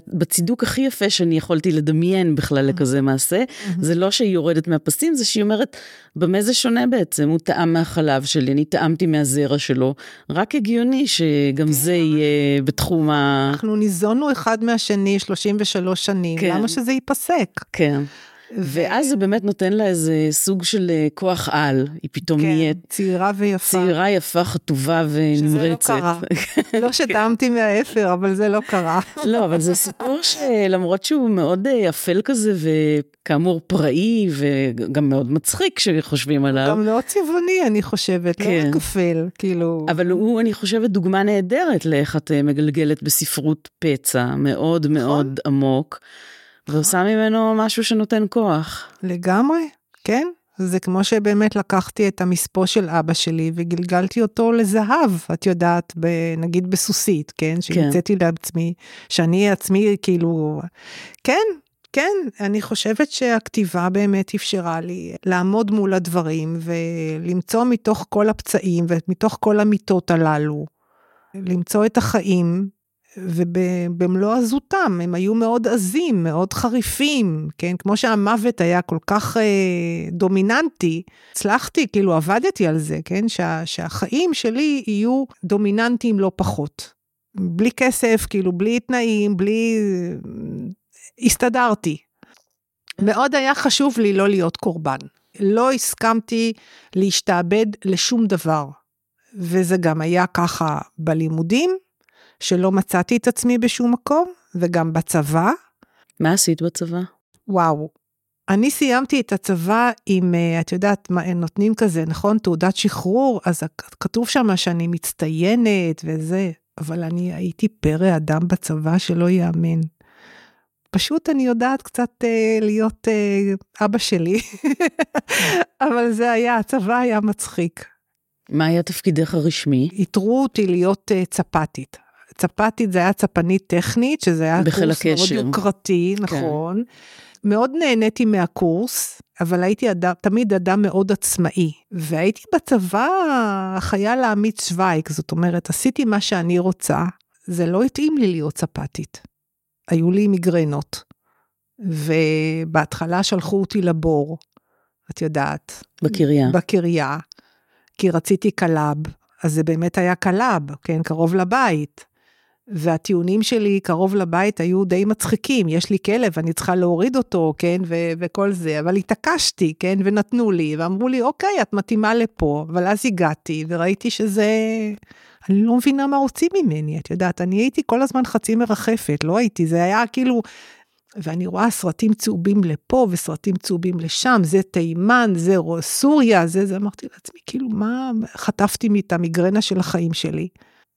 בצידוק הכי יפה שאני יכולתי לדמיין בכלל לכזה מעשה. Mm-hmm. זה לא שהיא יורדת מהפסים, זה שהיא אומרת, במה זה שונה בעצם? הוא טעם מהחלב שלי, אני טעמתי מהזרע שלו. רק הגיוני שגם כן. זה יהיה בתחום ה... אנחנו ניזונו אחד מהשני 33 שנים, כן. למה שזה ייפסק? כן. ואז זה באמת נותן לה איזה סוג של אה, כוח על, היא פתאום כן, נהיית... צעירה ויפה. צעירה, יפה, חטובה ונמרצת. שזה לא קרה. לא שטעמתי מהאפר, אבל זה לא קרה. לא, אבל זה סיפור שלמרות שהוא מאוד אה, אפל כזה, וכאמור פראי, וגם מאוד מצחיק כשחושבים עליו. גם מאוד צבעוני, אני חושבת, לא כן. לא רק אפל, כאילו... אבל הוא, אני חושבת, דוגמה נהדרת לאיך את אה, מגלגלת בספרות פצע מאוד נכון. מאוד עמוק. ועושה ממנו משהו שנותן כוח. לגמרי, כן. זה כמו שבאמת לקחתי את המספו של אבא שלי וגלגלתי אותו לזהב, את יודעת, ב, נגיד בסוסית, כן? שהמצאתי כן. לעצמי, שאני עצמי כאילו, כן, כן, אני חושבת שהכתיבה באמת אפשרה לי לעמוד מול הדברים ולמצוא מתוך כל הפצעים ומתוך כל המיטות הללו, למצוא את החיים ובמלוא עזותם, הם היו מאוד עזים, מאוד חריפים, כן? כמו שהמוות היה כל כך אה, דומיננטי, הצלחתי, כאילו עבדתי על זה, כן? שה, שהחיים שלי יהיו דומיננטיים לא פחות. בלי כסף, כאילו, בלי תנאים, בלי... הסתדרתי. מאוד היה חשוב לי לא להיות קורבן. לא הסכמתי להשתעבד לשום דבר. וזה גם היה ככה בלימודים, שלא מצאתי את עצמי בשום מקום, וגם בצבא. מה עשית בצבא? וואו, אני סיימתי את הצבא עם, אה, את יודעת, מה, נותנים כזה, נכון? תעודת שחרור, אז כתוב שם שאני מצטיינת וזה, אבל אני הייתי פרא אדם בצבא שלא ייאמן. פשוט אני יודעת קצת אה, להיות אה, אבא שלי, אבל זה היה, הצבא היה מצחיק. מה היה תפקידך הרשמי? איתרו אותי להיות uh, צפתית. צפתית זה היה צפנית טכנית, שזה היה קורס מאוד יוקרתי, כן. נכון. מאוד נהניתי מהקורס, אבל הייתי אדם, תמיד אדם מאוד עצמאי. והייתי בצבא החייל האמיץ שווייק, זאת אומרת, עשיתי מה שאני רוצה, זה לא התאים לי להיות צפתית. היו לי מיגרנות. ובהתחלה שלחו אותי לבור, את יודעת. בקריה. בקריה. כי רציתי קל"ב, אז זה באמת היה קל"ב, כן, קרוב לבית. והטיעונים שלי קרוב לבית היו די מצחיקים, יש לי כלב, אני צריכה להוריד אותו, כן, ו- וכל זה, אבל התעקשתי, כן, ונתנו לי, ואמרו לי, אוקיי, את מתאימה לפה, אבל אז הגעתי, וראיתי שזה... אני לא מבינה מה רוצים ממני, את יודעת, אני הייתי כל הזמן חצי מרחפת, לא הייתי, זה היה כאילו, ואני רואה סרטים צהובים לפה וסרטים צהובים לשם, זה תימן, זה סוריה, זה זה, אמרתי לעצמי, כאילו, מה, חטפתי את המיגרנה של החיים שלי.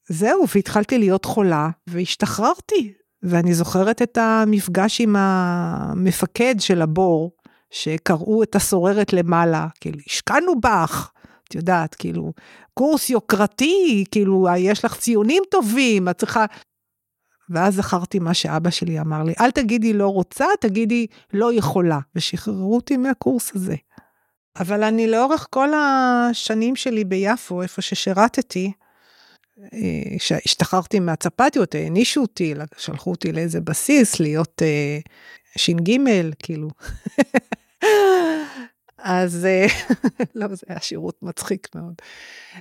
זהו, והתחלתי להיות חולה, והשתחררתי. ואני זוכרת את המפגש עם המפקד של הבור, שקראו את הסוררת למעלה, כאילו, השקענו בך, את יודעת, כאילו, קורס יוקרתי, כאילו, יש לך ציונים טובים, את צריכה... ואז זכרתי מה שאבא שלי אמר לי, אל תגידי לא רוצה, תגידי לא יכולה, ושחררו אותי מהקורס הזה. אבל אני לאורך כל השנים שלי ביפו, איפה ששירתתי, כשהשתחררתי מהצפתיות, הענישו אותי, שלחו אותי לאיזה בסיס, להיות אה, ש"ג, כאילו. אז אה, לא, זה היה שירות מצחיק מאוד.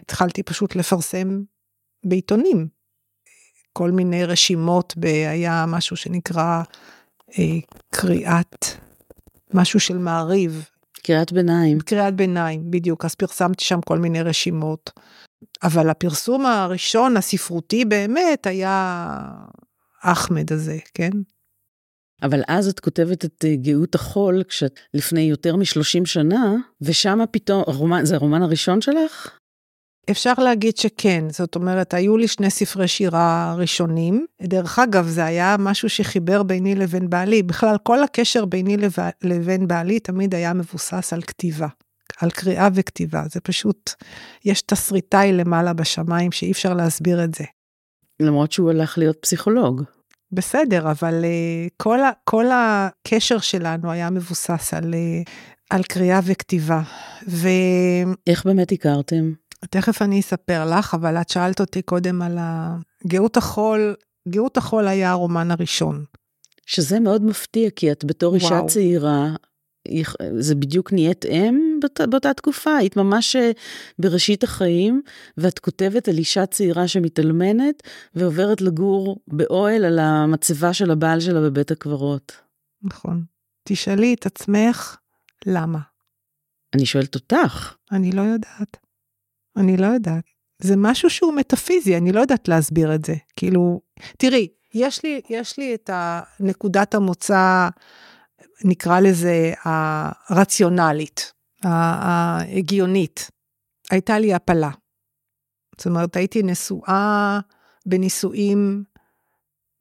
התחלתי פשוט לפרסם בעיתונים כל מיני רשימות, ב, היה משהו שנקרא אה, קריאת, משהו של מעריב. קריאת ביניים. קריאת ביניים, בדיוק. אז פרסמתי שם כל מיני רשימות. אבל הפרסום הראשון, הספרותי באמת, היה אחמד הזה, כן? אבל אז את כותבת את אה, גאות החול, כשאת לפני יותר מ-30 שנה, ושם פתאום, הרומן, זה הרומן הראשון שלך? אפשר להגיד שכן, זאת אומרת, היו לי שני ספרי שירה ראשונים. דרך אגב, זה היה משהו שחיבר ביני לבין בעלי. בכלל, כל הקשר ביני לבין בעלי תמיד היה מבוסס על כתיבה. על קריאה וכתיבה, זה פשוט, יש תסריטאי למעלה בשמיים שאי אפשר להסביר את זה. למרות שהוא הלך להיות פסיכולוג. בסדר, אבל uh, כל, ה, כל הקשר שלנו היה מבוסס על, uh, על קריאה וכתיבה. ו... איך באמת הכרתם? תכף אני אספר לך, אבל את שאלת אותי קודם על גאות החול, גאות החול היה הרומן הראשון. שזה מאוד מפתיע, כי את בתור אישה וואו. צעירה, זה בדיוק נהיית אם באות, באותה תקופה, היית ממש אה, בראשית החיים, ואת כותבת על אישה צעירה שמתאלמנת, ועוברת לגור באוהל על המצבה של הבעל שלה בבית הקברות. נכון. תשאלי את עצמך, למה? אני שואלת אותך. אני לא יודעת. אני לא יודעת. זה משהו שהוא מטאפיזי, אני לא יודעת להסביר את זה. כאילו, תראי, יש לי, יש לי את נקודת המוצא נקרא לזה הרציונלית, ההגיונית. הייתה לי הפלה. זאת אומרת, הייתי נשואה בנישואים,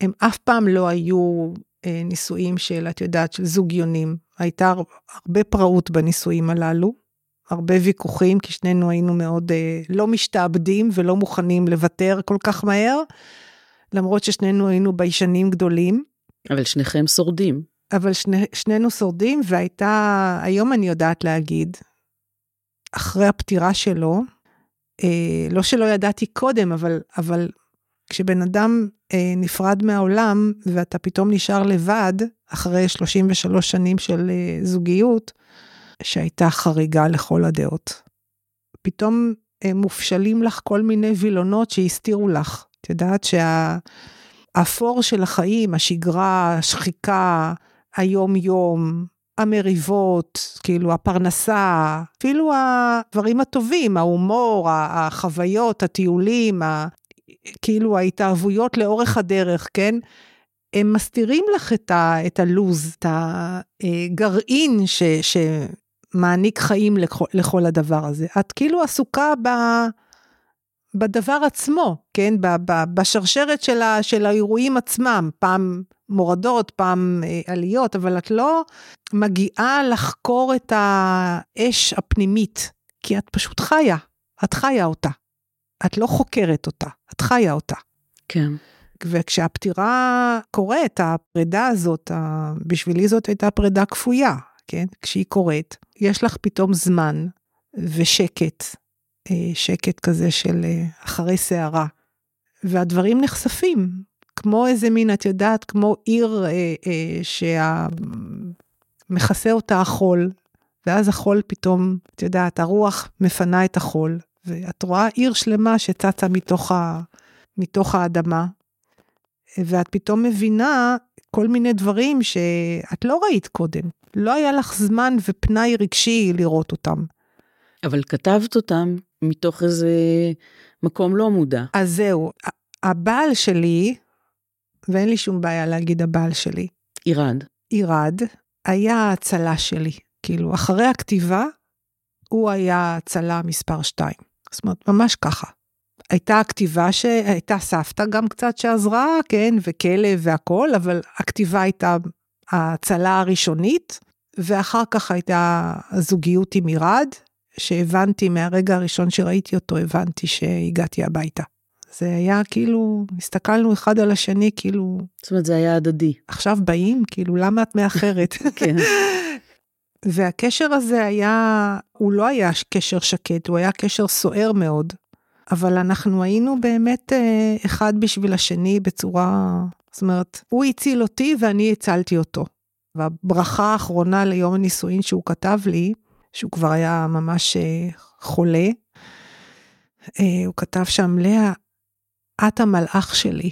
הם אף פעם לא היו אה, נישואים של, את יודעת, של זוגיונים. הייתה הרבה פראות בנישואים הללו, הרבה ויכוחים, כי שנינו היינו מאוד אה, לא משתעבדים ולא מוכנים לוותר כל כך מהר, למרות ששנינו היינו ביישנים גדולים. אבל שניכם שורדים. אבל שני, שנינו שורדים, והייתה, היום אני יודעת להגיד, אחרי הפטירה שלו, אה, לא שלא ידעתי קודם, אבל, אבל כשבן אדם אה, נפרד מהעולם ואתה פתאום נשאר לבד, אחרי 33 שנים של אה, זוגיות, שהייתה חריגה לכל הדעות. פתאום אה, מופשלים לך כל מיני וילונות שהסתירו לך. את יודעת שהאפור של החיים, השגרה, השחיקה, היום-יום, המריבות, כאילו הפרנסה, אפילו הדברים הטובים, ההומור, החוויות, הטיולים, ה... כאילו ההתאהבויות לאורך הדרך, כן? הם מסתירים לך את, ה, את הלוז, את הגרעין ש, שמעניק חיים לכל, לכל הדבר הזה. את כאילו עסוקה ב, בדבר עצמו, כן? בשרשרת של, ה, של האירועים עצמם, פעם מורדות, פעם אה, עליות, אבל את לא מגיעה לחקור את האש הפנימית, כי את פשוט חיה, את חיה אותה. את לא חוקרת אותה, את חיה אותה. כן. וכשהפטירה קורית, הפרידה הזאת, בשבילי זאת הייתה פרידה כפויה, כן? כשהיא קורית, יש לך פתאום זמן ושקט, שקט כזה של אה, אחרי סערה, והדברים נחשפים, כמו איזה מין, את יודעת, כמו עיר אה, אה, שמכסה אותה החול, ואז החול פתאום, את יודעת, הרוח מפנה את החול, ואת רואה עיר שלמה שצצה מתוך, ה, מתוך האדמה, ואת פתאום מבינה כל מיני דברים שאת לא ראית קודם. לא היה לך זמן ופנאי רגשי לראות אותם. אבל כתבת אותם מתוך איזה מקום לא מודע. אז זהו, הבעל שלי, ואין לי שום בעיה להגיד הבעל שלי. עירד. עירד, היה ההצלה שלי. כאילו, אחרי הכתיבה, הוא היה הצלה מספר 2. זאת אומרת, ממש ככה. הייתה הכתיבה שהייתה סבתא גם קצת שעזרה, כן, וכלב והכול, אבל הכתיבה הייתה ההצלה הראשונית, ואחר כך הייתה הזוגיות עם עירד, שהבנתי מהרגע הראשון שראיתי אותו, הבנתי שהגעתי הביתה. זה היה כאילו, הסתכלנו אחד על השני, כאילו... זאת אומרת, זה היה הדדי. עכשיו באים, כאילו, למה את מאחרת? כן. והקשר הזה היה, הוא לא היה קשר שקט, הוא היה קשר סוער מאוד, אבל אנחנו היינו באמת אה, אחד בשביל השני בצורה, זאת אומרת, הוא הציל אותי ואני הצלתי אותו. והברכה האחרונה ליום הנישואין שהוא כתב לי, שהוא כבר היה ממש אה, חולה, אה, הוא כתב שם, לאה, את המלאך שלי.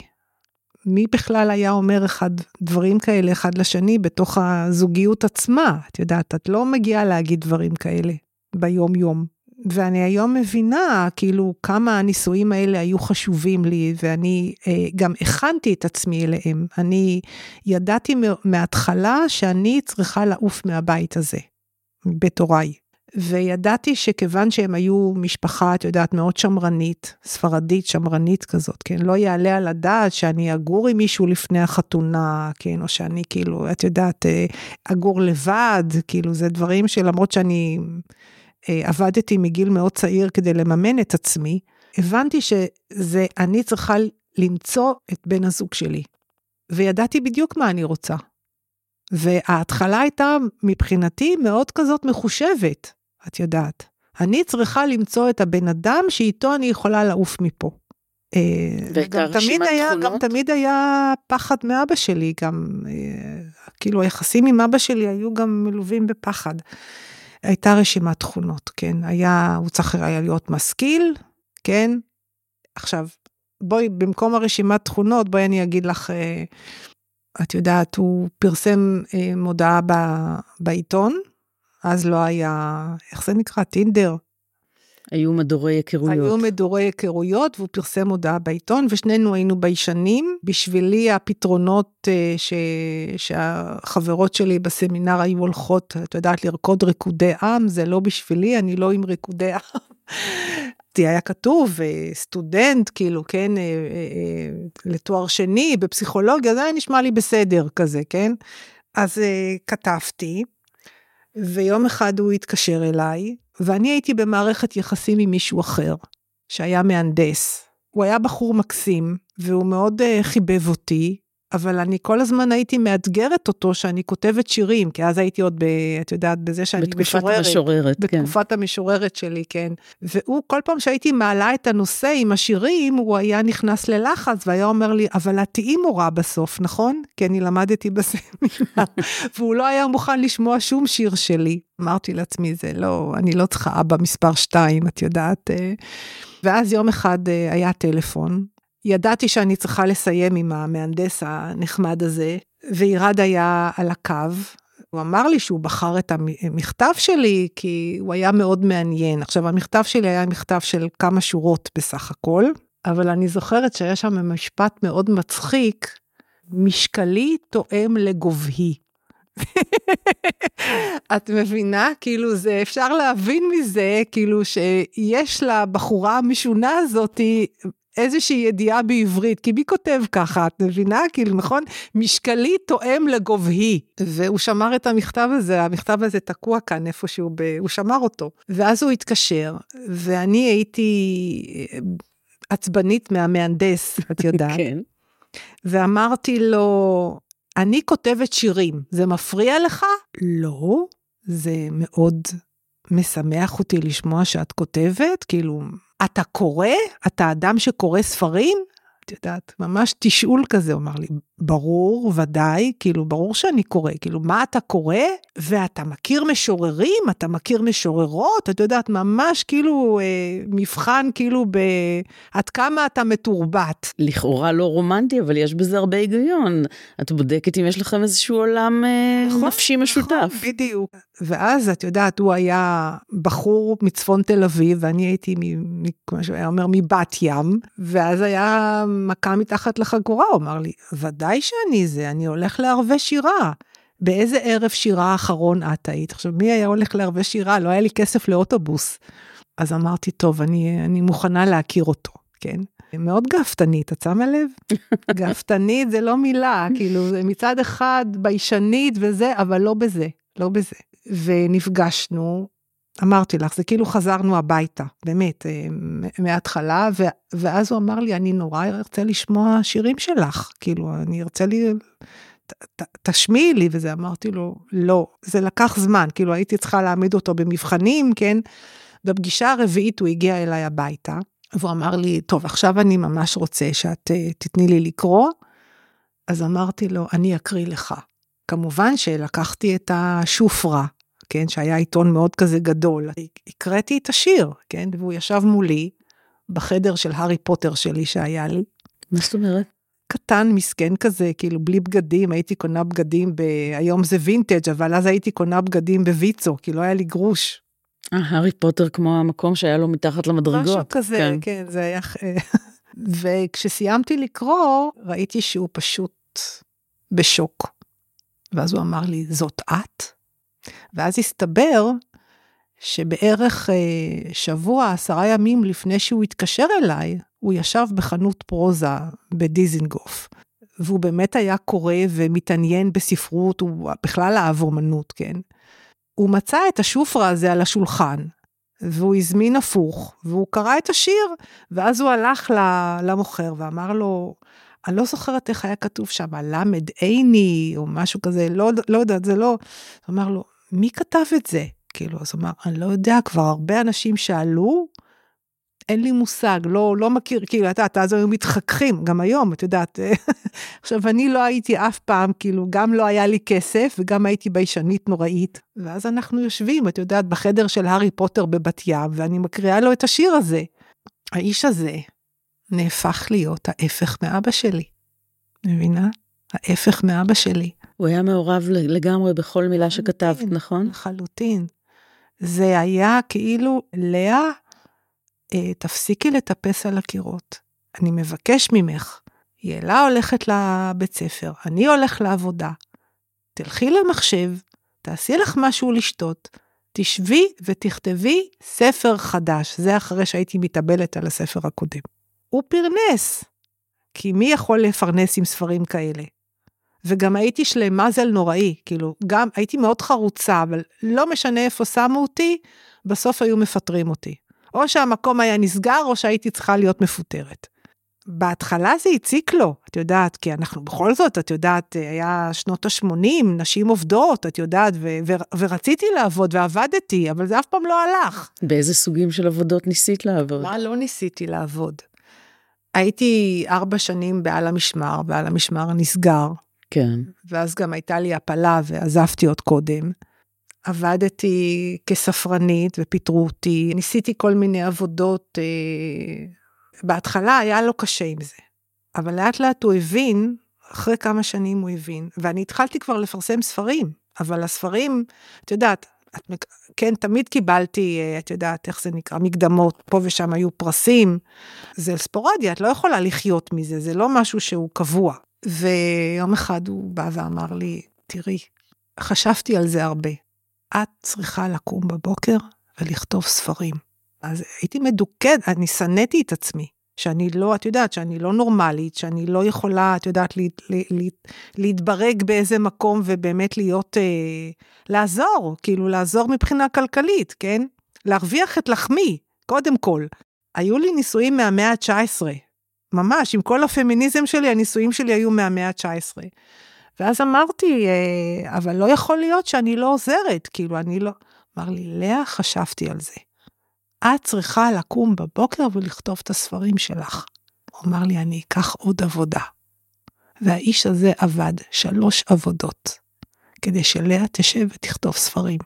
מי בכלל היה אומר אחד, דברים כאלה אחד לשני בתוך הזוגיות עצמה? את יודעת, את לא מגיעה להגיד דברים כאלה ביום-יום. ואני היום מבינה, כאילו, כמה הנישואים האלה היו חשובים לי, ואני אה, גם הכנתי את עצמי אליהם. אני ידעתי מההתחלה שאני צריכה לעוף מהבית הזה, בית הוריי. וידעתי שכיוון שהם היו משפחה, את יודעת, מאוד שמרנית, ספרדית, שמרנית כזאת, כן? לא יעלה על הדעת שאני אגור עם מישהו לפני החתונה, כן? או שאני כאילו, את יודעת, אה, אגור לבד, כאילו, זה דברים שלמרות שאני אה, עבדתי מגיל מאוד צעיר כדי לממן את עצמי, הבנתי שזה, אני צריכה למצוא את בן הזוג שלי. וידעתי בדיוק מה אני רוצה. וההתחלה הייתה מבחינתי מאוד כזאת מחושבת. את יודעת. אני צריכה למצוא את הבן אדם שאיתו אני יכולה לעוף מפה. אה, וגם תמיד היה, תכונות? גם תמיד היה פחד מאבא שלי, גם אה, כאילו היחסים עם אבא שלי היו גם מלווים בפחד. הייתה רשימת תכונות, כן, היה, הוא צריך היה להיות משכיל, כן. עכשיו, בואי, במקום הרשימת תכונות, בואי אני אגיד לך, אה, את יודעת, הוא פרסם מודעה בעיתון, אז לא היה, איך זה נקרא? טינדר. היו מדורי היכרויות. היו מדורי היכרויות, והוא פרסם הודעה בעיתון, ושנינו היינו ביישנים. בשבילי הפתרונות uh, ש... שהחברות שלי בסמינר היו הולכות, את יודעת, לרקוד ריקודי עם, זה לא בשבילי, אני לא עם ריקודי עם. זה היה כתוב, אה, סטודנט, כאילו, כן, אה, לתואר שני בפסיכולוגיה, זה היה נשמע לי בסדר כזה, כן? אז כתבתי, ויום אחד הוא התקשר אליי, ואני הייתי במערכת יחסים עם מישהו אחר, שהיה מהנדס. הוא היה בחור מקסים, והוא מאוד חיבב אותי, אבל אני כל הזמן הייתי מאתגרת אותו שאני כותבת שירים, כי אז הייתי עוד, ב, את יודעת, בזה שאני בתקופת משוררת. המשוררת, כן. בתקופת המשוררת שלי, כן. והוא, כל פעם שהייתי מעלה את הנושא עם השירים, הוא היה נכנס ללחץ והיה אומר לי, אבל את תהיי מורה בסוף, נכון? כי אני למדתי בסמינר. והוא לא היה מוכן לשמוע שום שיר שלי. אמרתי לעצמי, זה לא, אני לא צריכה אבא מספר 2, את יודעת. אה. ואז יום אחד אה, היה טלפון, ידעתי שאני צריכה לסיים עם המהנדס הנחמד הזה, וירד היה על הקו. הוא אמר לי שהוא בחר את המכתב שלי כי הוא היה מאוד מעניין. עכשיו, המכתב שלי היה מכתב של כמה שורות בסך הכל, אבל אני זוכרת שהיה שם משפט מאוד מצחיק, משקלי תואם לגובהי. את מבינה? כאילו זה, אפשר להבין מזה, כאילו שיש לבחורה המשונה הזאתי איזושהי ידיעה בעברית, כי מי כותב ככה, את מבינה? כאילו, נכון? משקלי תואם לגובהי. והוא שמר את המכתב הזה, המכתב הזה תקוע כאן איפשהו, ב... הוא שמר אותו. ואז הוא התקשר, ואני הייתי אה, עצבנית מהמהנדס, את יודעת. כן. ואמרתי לו, אני כותבת שירים, זה מפריע לך? לא, זה מאוד משמח אותי לשמוע שאת כותבת, כאילו, אתה קורא? אתה אדם שקורא ספרים? את יודעת, ממש תשאול כזה, הוא אמר לי, ברור, ודאי, כאילו, ברור שאני קורא, כאילו, מה אתה קורא? ואתה מכיר משוררים? אתה מכיר משוררות? את יודעת, ממש כאילו אה, מבחן, כאילו, ב... עד כמה אתה מתורבת. לכאורה לא רומנטי, אבל יש בזה הרבה היגיון. את בודקת אם יש לכם איזשהו עולם אה, נכון, נפשי משותף. נכון, בדיוק. ואז, את יודעת, הוא היה בחור מצפון תל אביב, ואני הייתי, כמו שהוא היה אומר, מבת ים, ואז היה מכה מתחת לחגורה, הוא אמר לי, ודאי שאני זה, אני הולך לערבי שירה. באיזה ערב שירה האחרון את היית? עכשיו, מי היה הולך לערבי שירה? לא היה לי כסף לאוטובוס. אז אמרתי, טוב, אני, אני מוכנה להכיר אותו, כן? מאוד גאוותנית, את שמה לב? גאוותנית זה לא מילה, כאילו, מצד אחד ביישנית וזה, אבל לא בזה, לא בזה. ונפגשנו, אמרתי לך, זה כאילו חזרנו הביתה, באמת, אה, מההתחלה, ואז הוא אמר לי, אני נורא ארצה לשמוע שירים שלך, כאילו, אני ארצה לי, תשמיעי לי, וזה, אמרתי לו, לא, זה לקח זמן, כאילו, הייתי צריכה להעמיד אותו במבחנים, כן? בפגישה הרביעית הוא הגיע אליי הביתה, והוא אמר לי, טוב, עכשיו אני ממש רוצה שאת אה, תתני לי לקרוא, אז אמרתי לו, אני אקריא לך. כמובן שלקחתי את השופרה, כן, שהיה עיתון מאוד כזה גדול. הקראתי את השיר, כן, והוא ישב מולי בחדר של הארי פוטר שלי שהיה לי. מה זאת אומרת? קטן, מסכן כזה, כאילו בלי בגדים, הייתי קונה בגדים ב... היום זה וינטג', אבל אז הייתי קונה בגדים בוויצו, כי לא היה לי גרוש. אה, הארי פוטר כמו המקום שהיה לו מתחת למדרגות. משהו כזה, כן, כן זה היה... וכשסיימתי לקרוא, ראיתי שהוא פשוט בשוק. ואז הוא אמר לי, זאת את? ואז הסתבר שבערך אה, שבוע, עשרה ימים לפני שהוא התקשר אליי, הוא ישב בחנות פרוזה בדיזינגוף. והוא באמת היה קורא ומתעניין בספרות, הוא בכלל אהב אומנות, כן? הוא מצא את השופרה הזה על השולחן, והוא הזמין הפוך, והוא קרא את השיר, ואז הוא הלך למוכר ואמר לו, אני לא זוכרת איך היה כתוב שם, למד עיני, או משהו כזה, לא, לא יודעת, זה לא, הוא אמר לו, מי כתב את זה? כאילו, אז אמר, אני לא יודע, כבר הרבה אנשים שאלו, אין לי מושג, לא, לא מכיר, כאילו, אתה יודעת, אז היו מתחככים, גם היום, את יודעת. עכשיו, אני לא הייתי אף פעם, כאילו, גם לא היה לי כסף, וגם הייתי ביישנית נוראית. ואז אנחנו יושבים, את יודעת, בחדר של הארי פוטר בבת ים, ואני מקריאה לו את השיר הזה. האיש הזה נהפך להיות ההפך מאבא שלי. מבינה? ההפך מאבא שלי. הוא היה מעורב לגמרי בכל מילה שכתבת, נכון? לחלוטין. זה היה כאילו, לאה, אה, תפסיקי לטפס על הקירות. אני מבקש ממך. יאלה הולכת לבית ספר, אני הולך לעבודה. תלכי למחשב, תעשי לך משהו לשתות, תשבי ותכתבי ספר חדש. זה אחרי שהייתי מתאבלת על הספר הקודם. הוא פרנס, כי מי יכול לפרנס עם ספרים כאלה? וגם הייתי שלמה זל נוראי, כאילו, גם הייתי מאוד חרוצה, אבל לא משנה איפה שמו אותי, בסוף היו מפטרים אותי. או שהמקום היה נסגר, או שהייתי צריכה להיות מפוטרת. בהתחלה זה הציק לו, את יודעת, כי אנחנו בכל זאת, את יודעת, היה שנות ה-80, נשים עובדות, את יודעת, ו- ו- ורציתי לעבוד ועבדתי, אבל זה אף פעם לא הלך. באיזה סוגים של עבודות ניסית לעבוד? מה לא ניסיתי לעבוד? הייתי ארבע שנים בעל המשמר, ועל המשמר נסגר, כן. ואז גם הייתה לי הפלה ועזבתי עוד קודם. עבדתי כספרנית ופיטרו אותי, ניסיתי כל מיני עבודות. אה, בהתחלה היה לו קשה עם זה, אבל לאט לאט הוא הבין, אחרי כמה שנים הוא הבין, ואני התחלתי כבר לפרסם ספרים, אבל הספרים, את יודעת, את, כן, תמיד קיבלתי, אה, את יודעת איך זה נקרא, מקדמות, פה ושם היו פרסים. זה ספורדי, את לא יכולה לחיות מזה, זה לא משהו שהוא קבוע. ויום אחד הוא בא ואמר לי, תראי, חשבתי על זה הרבה. את צריכה לקום בבוקר ולכתוב ספרים. אז הייתי מדוכאת, אני שנאתי את עצמי. שאני לא, את יודעת, שאני לא נורמלית, שאני לא יכולה, את יודעת, לה, לה, לה, להתברג באיזה מקום ובאמת להיות, אה, לעזור, כאילו לעזור מבחינה כלכלית, כן? להרוויח את לחמי, קודם כל. היו לי נישואים מהמאה ה-19, ממש, עם כל הפמיניזם שלי, הנישואים שלי היו מהמאה ה-19. ואז אמרתי, אה, אבל לא יכול להיות שאני לא עוזרת, כאילו, אני לא... אמר לי, לאה, חשבתי על זה. את צריכה לקום בבוקר ולכתוב את הספרים שלך. הוא אמר לי, אני אקח עוד עבודה. והאיש הזה עבד שלוש עבודות, כדי שלאה תשב ותכתוב ספרים.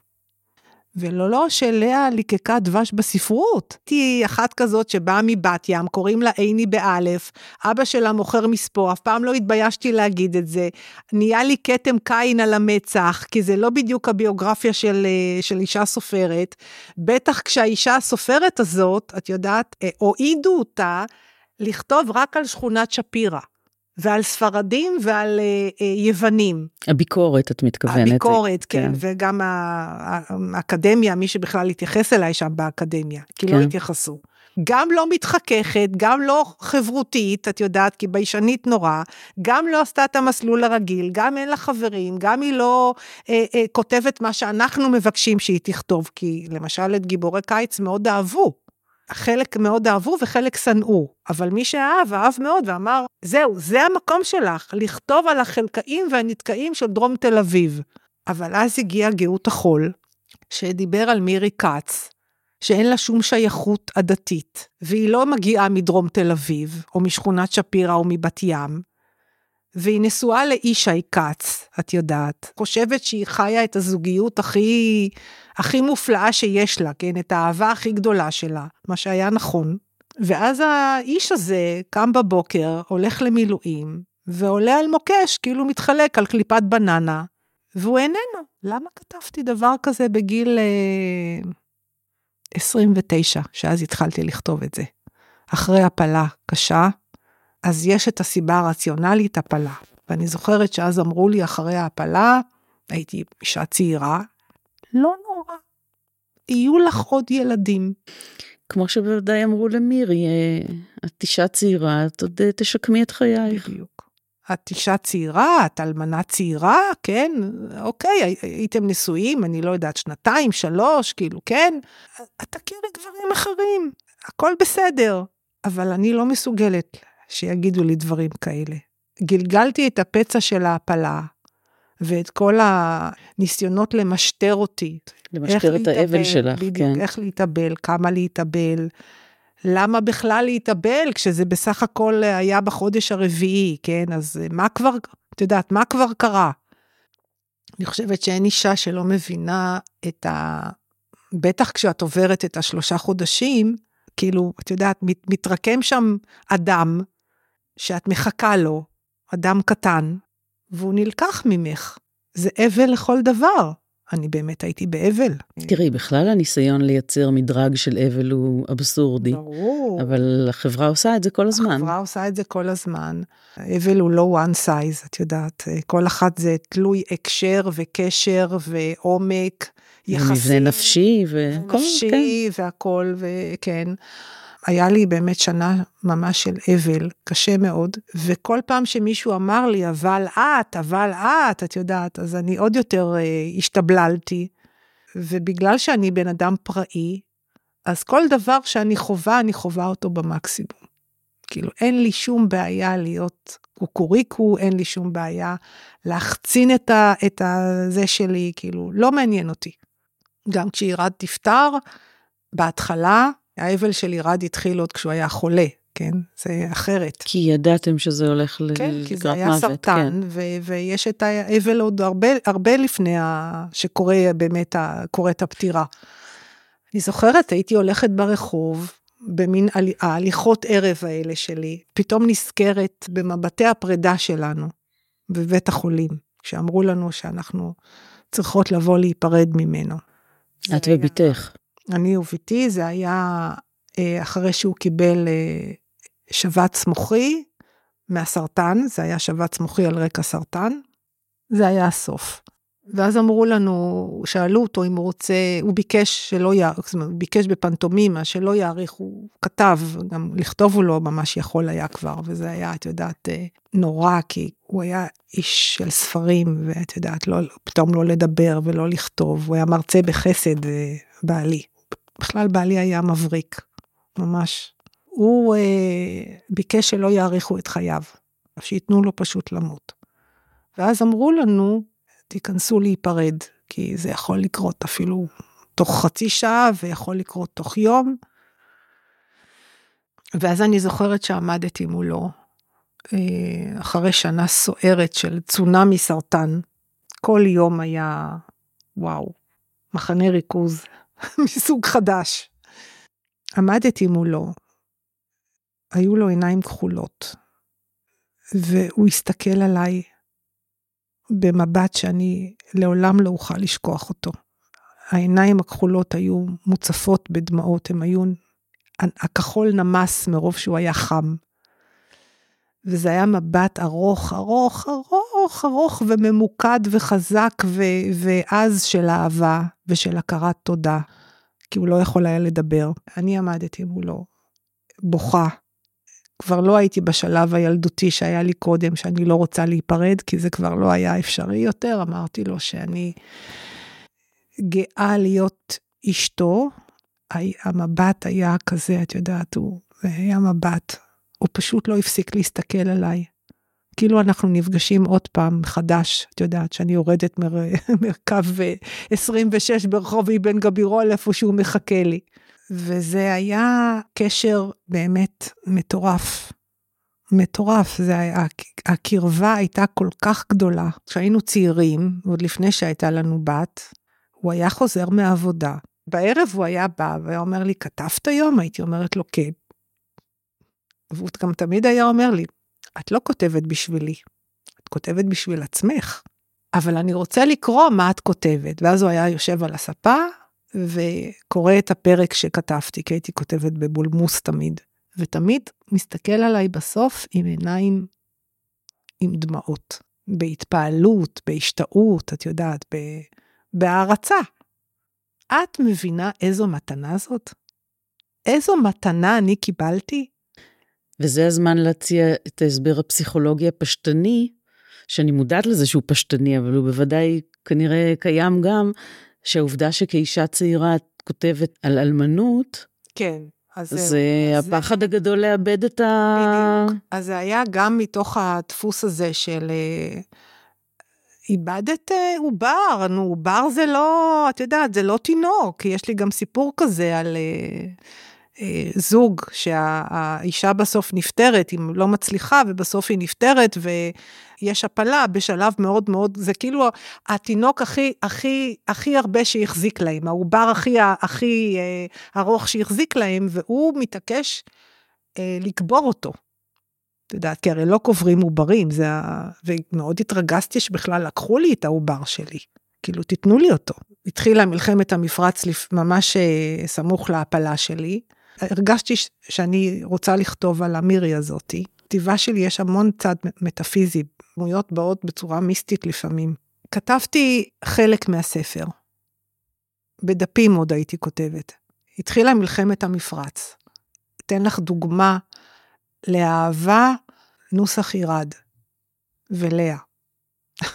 ולא לא שלאה ליקקה דבש בספרות. הייתי אחת כזאת שבאה מבת ים, קוראים לה עיני באלף, אבא שלה מוכר מספוא, אף פעם לא התביישתי להגיד את זה. נהיה לי כתם קין על המצח, כי זה לא בדיוק הביוגרפיה של, אה, של אישה סופרת. בטח כשהאישה הסופרת הזאת, את יודעת, אה, הועידו אותה לכתוב רק על שכונת שפירא. ועל ספרדים ועל אה, אה, יוונים. הביקורת, את מתכוונת. הביקורת, כן, כן. וגם האקדמיה, מי שבכלל התייחס אליי שם באקדמיה, כי כן. לא התייחסו. גם לא מתחככת, גם לא חברותית, את יודעת, כי ביישנית נורא, גם לא עשתה את המסלול הרגיל, גם אין לה חברים, גם היא לא אה, אה, כותבת מה שאנחנו מבקשים שהיא תכתוב, כי למשל את גיבורי קיץ מאוד אהבו. חלק מאוד אהבו וחלק שנאו, אבל מי שאהב, אהב מאוד ואמר, זהו, זה המקום שלך, לכתוב על החלקאים והנתקעים של דרום תל אביב. אבל אז הגיע גאות החול, שדיבר על מירי כץ, שאין לה שום שייכות עדתית, והיא לא מגיעה מדרום תל אביב, או משכונת שפירא או מבת ים, והיא נשואה לישי כץ, את יודעת. חושבת שהיא חיה את הזוגיות הכי, הכי מופלאה שיש לה, כן? את האהבה הכי גדולה שלה, מה שהיה נכון. ואז האיש הזה קם בבוקר, הולך למילואים, ועולה על מוקש, כאילו מתחלק על קליפת בננה, והוא איננו. למה כתבתי דבר כזה בגיל אה, 29, שאז התחלתי לכתוב את זה? אחרי הפלה קשה, אז יש את הסיבה הרציונלית, הפלה. ואני זוכרת שאז אמרו לי אחרי ההפלה, הייתי אישה צעירה, לא נורא, יהיו לך עוד ילדים. כמו שבוודאי אמרו למירי, אה, את אישה צעירה, את עוד אה, תשקמי את חייך. בדיוק. את אישה צעירה, את אלמנה צעירה, כן, אוקיי, הייתם נשואים, אני לא יודעת, שנתיים, שלוש, כאילו, כן, את תכירי גברים אחרים, הכל בסדר, אבל אני לא מסוגלת שיגידו לי דברים כאלה. גלגלתי את הפצע של ההפלה, ואת כל הניסיונות למשטר אותי. למשטר את להתאבל, האבל שלך, בדיוק, כן. איך להתאבל, כמה להתאבל, למה בכלל להתאבל, כשזה בסך הכל היה בחודש הרביעי, כן? אז מה כבר, את יודעת, מה כבר קרה? אני חושבת שאין אישה שלא מבינה את ה... בטח כשאת עוברת את השלושה חודשים, כאילו, את יודעת, מת, מתרקם שם אדם שאת מחכה לו, אדם קטן, והוא נלקח ממך. זה אבל לכל דבר. אני באמת הייתי באבל. תראי, בכלל הניסיון לייצר מדרג של אבל הוא אבסורדי. ברור. אבל החברה עושה את זה כל הזמן. החברה עושה את זה כל הזמן. אבל הוא לא one size, את יודעת. כל אחת זה תלוי הקשר וקשר ועומק, יחסים. ומבנה נפשי והכל, נפשי כן. והכל, וכן. היה לי באמת שנה ממש של אבל, קשה מאוד, וכל פעם שמישהו אמר לי, אבל את, אבל את, את יודעת, אז אני עוד יותר אה, השתבללתי. ובגלל שאני בן אדם פראי, אז כל דבר שאני חווה, אני חווה אותו במקסימום. כאילו, אין לי שום בעיה להיות קוקוריקו, אין לי שום בעיה להחצין את, ה, את הזה שלי, כאילו, לא מעניין אותי. גם כשירד תפטר, בהתחלה, האבל של ירד התחיל עוד כשהוא היה חולה, כן? זה אחרת. כי ידעתם שזה הולך לקראת כן, מוות. כי זה היה סרטן, כן. ו- ויש את האבל עוד הרבה, הרבה לפני ה- שקורה באמת, ה- קורית הפטירה. אני זוכרת, הייתי הולכת ברחוב, במין הל- ההליכות ערב האלה שלי, פתאום נזכרת במבטי הפרידה שלנו בבית החולים, שאמרו לנו שאנחנו צריכות לבוא להיפרד ממנו. את ובתך. אני וביתי, זה היה אה, אחרי שהוא קיבל אה, שבץ מוחי מהסרטן, זה היה שבץ מוחי על רקע סרטן, זה היה הסוף. ואז אמרו לנו, שאלו אותו אם הוא רוצה, הוא ביקש שלא יאריך, זאת אומרת, הוא ביקש בפנטומימה שלא יאריך, הוא כתב, גם לכתוב הוא לא ממש יכול היה כבר, וזה היה, את יודעת, אה, נורא, כי הוא היה איש של ספרים, ואת יודעת, לא, פתאום לא לדבר ולא לכתוב, הוא היה מרצה בחסד, בעלי. בכלל בעלי היה מבריק, ממש. הוא אה, ביקש שלא יאריכו את חייו, שייתנו לו פשוט למות. ואז אמרו לנו, תיכנסו להיפרד, כי זה יכול לקרות אפילו תוך חצי שעה, ויכול לקרות תוך יום. ואז אני זוכרת שעמדתי מולו, אה, אחרי שנה סוערת של צונאמי סרטן. כל יום היה, וואו, מחנה ריכוז מסוג חדש. עמדתי מולו, היו לו עיניים כחולות, והוא הסתכל עליי במבט שאני לעולם לא אוכל לשכוח אותו. העיניים הכחולות היו מוצפות בדמעות, הם היו, הכחול נמס מרוב שהוא היה חם. וזה היה מבט ארוך, ארוך, ארוך, ארוך וממוקד וחזק ו- ועז של אהבה ושל הכרת תודה, כי הוא לא יכול היה לדבר. אני עמדתי מולו, בוכה. כבר לא הייתי בשלב הילדותי שהיה לי קודם, שאני לא רוצה להיפרד, כי זה כבר לא היה אפשרי יותר. אמרתי לו שאני גאה להיות אשתו. המבט היה כזה, את יודעת, הוא היה מבט. הוא פשוט לא הפסיק להסתכל עליי. כאילו אנחנו נפגשים עוד פעם מחדש, את יודעת, שאני יורדת מר... מרכב 26 ברחוב אבן גבירול, איפה שהוא מחכה לי. וזה היה קשר באמת מטורף. מטורף, זה היה, הקרבה הייתה כל כך גדולה. כשהיינו צעירים, עוד לפני שהייתה לנו בת, הוא היה חוזר מהעבודה. בערב הוא היה בא והיה אומר לי, כתבת היום? הייתי אומרת לו, כן. והוא גם תמיד היה אומר לי, את לא כותבת בשבילי, את כותבת בשביל עצמך, אבל אני רוצה לקרוא מה את כותבת. ואז הוא היה יושב על הספה וקורא את הפרק שכתבתי, כי הייתי כותבת בבולמוס תמיד, ותמיד מסתכל עליי בסוף עם עיניים עם דמעות, בהתפעלות, בהשתאות, את יודעת, בהערצה. את מבינה איזו מתנה זאת? איזו מתנה אני קיבלתי? וזה הזמן להציע את ההסבר הפסיכולוגי הפשטני, שאני מודעת לזה שהוא פשטני, אבל הוא בוודאי כנראה קיים גם, שהעובדה שכאישה צעירה את כותבת על אלמנות, כן. אז זה הפחד זה... הגדול לאבד את ה... בדיוק. אז זה היה גם מתוך הדפוס הזה של איבדת עובר, נו, עובר זה לא, את יודעת, זה לא תינוק, יש לי גם סיפור כזה על... זוג שהאישה בסוף נפטרת, היא לא מצליחה ובסוף היא נפטרת ויש הפלה בשלב מאוד מאוד, זה כאילו התינוק הכי, הכי, הכי הרבה שהחזיק להם, העובר הכי, הכי ארוך שהחזיק להם והוא מתעקש אה, לקבור אותו. את יודעת, כי הרי לא קוברים עוברים, זה ה... ומאוד התרגזתי שבכלל לקחו לי את העובר שלי, כאילו תיתנו לי אותו. התחילה מלחמת המפרץ ממש סמוך להפלה שלי. הרגשתי שאני רוצה לכתוב על המירי הזאתי. כתיבה שלי יש המון צד מטאפיזי, דמויות באות בצורה מיסטית לפעמים. כתבתי חלק מהספר. בדפים עוד הייתי כותבת. התחילה מלחמת המפרץ. אתן לך דוגמה לאהבה נוסח ירד ולאה.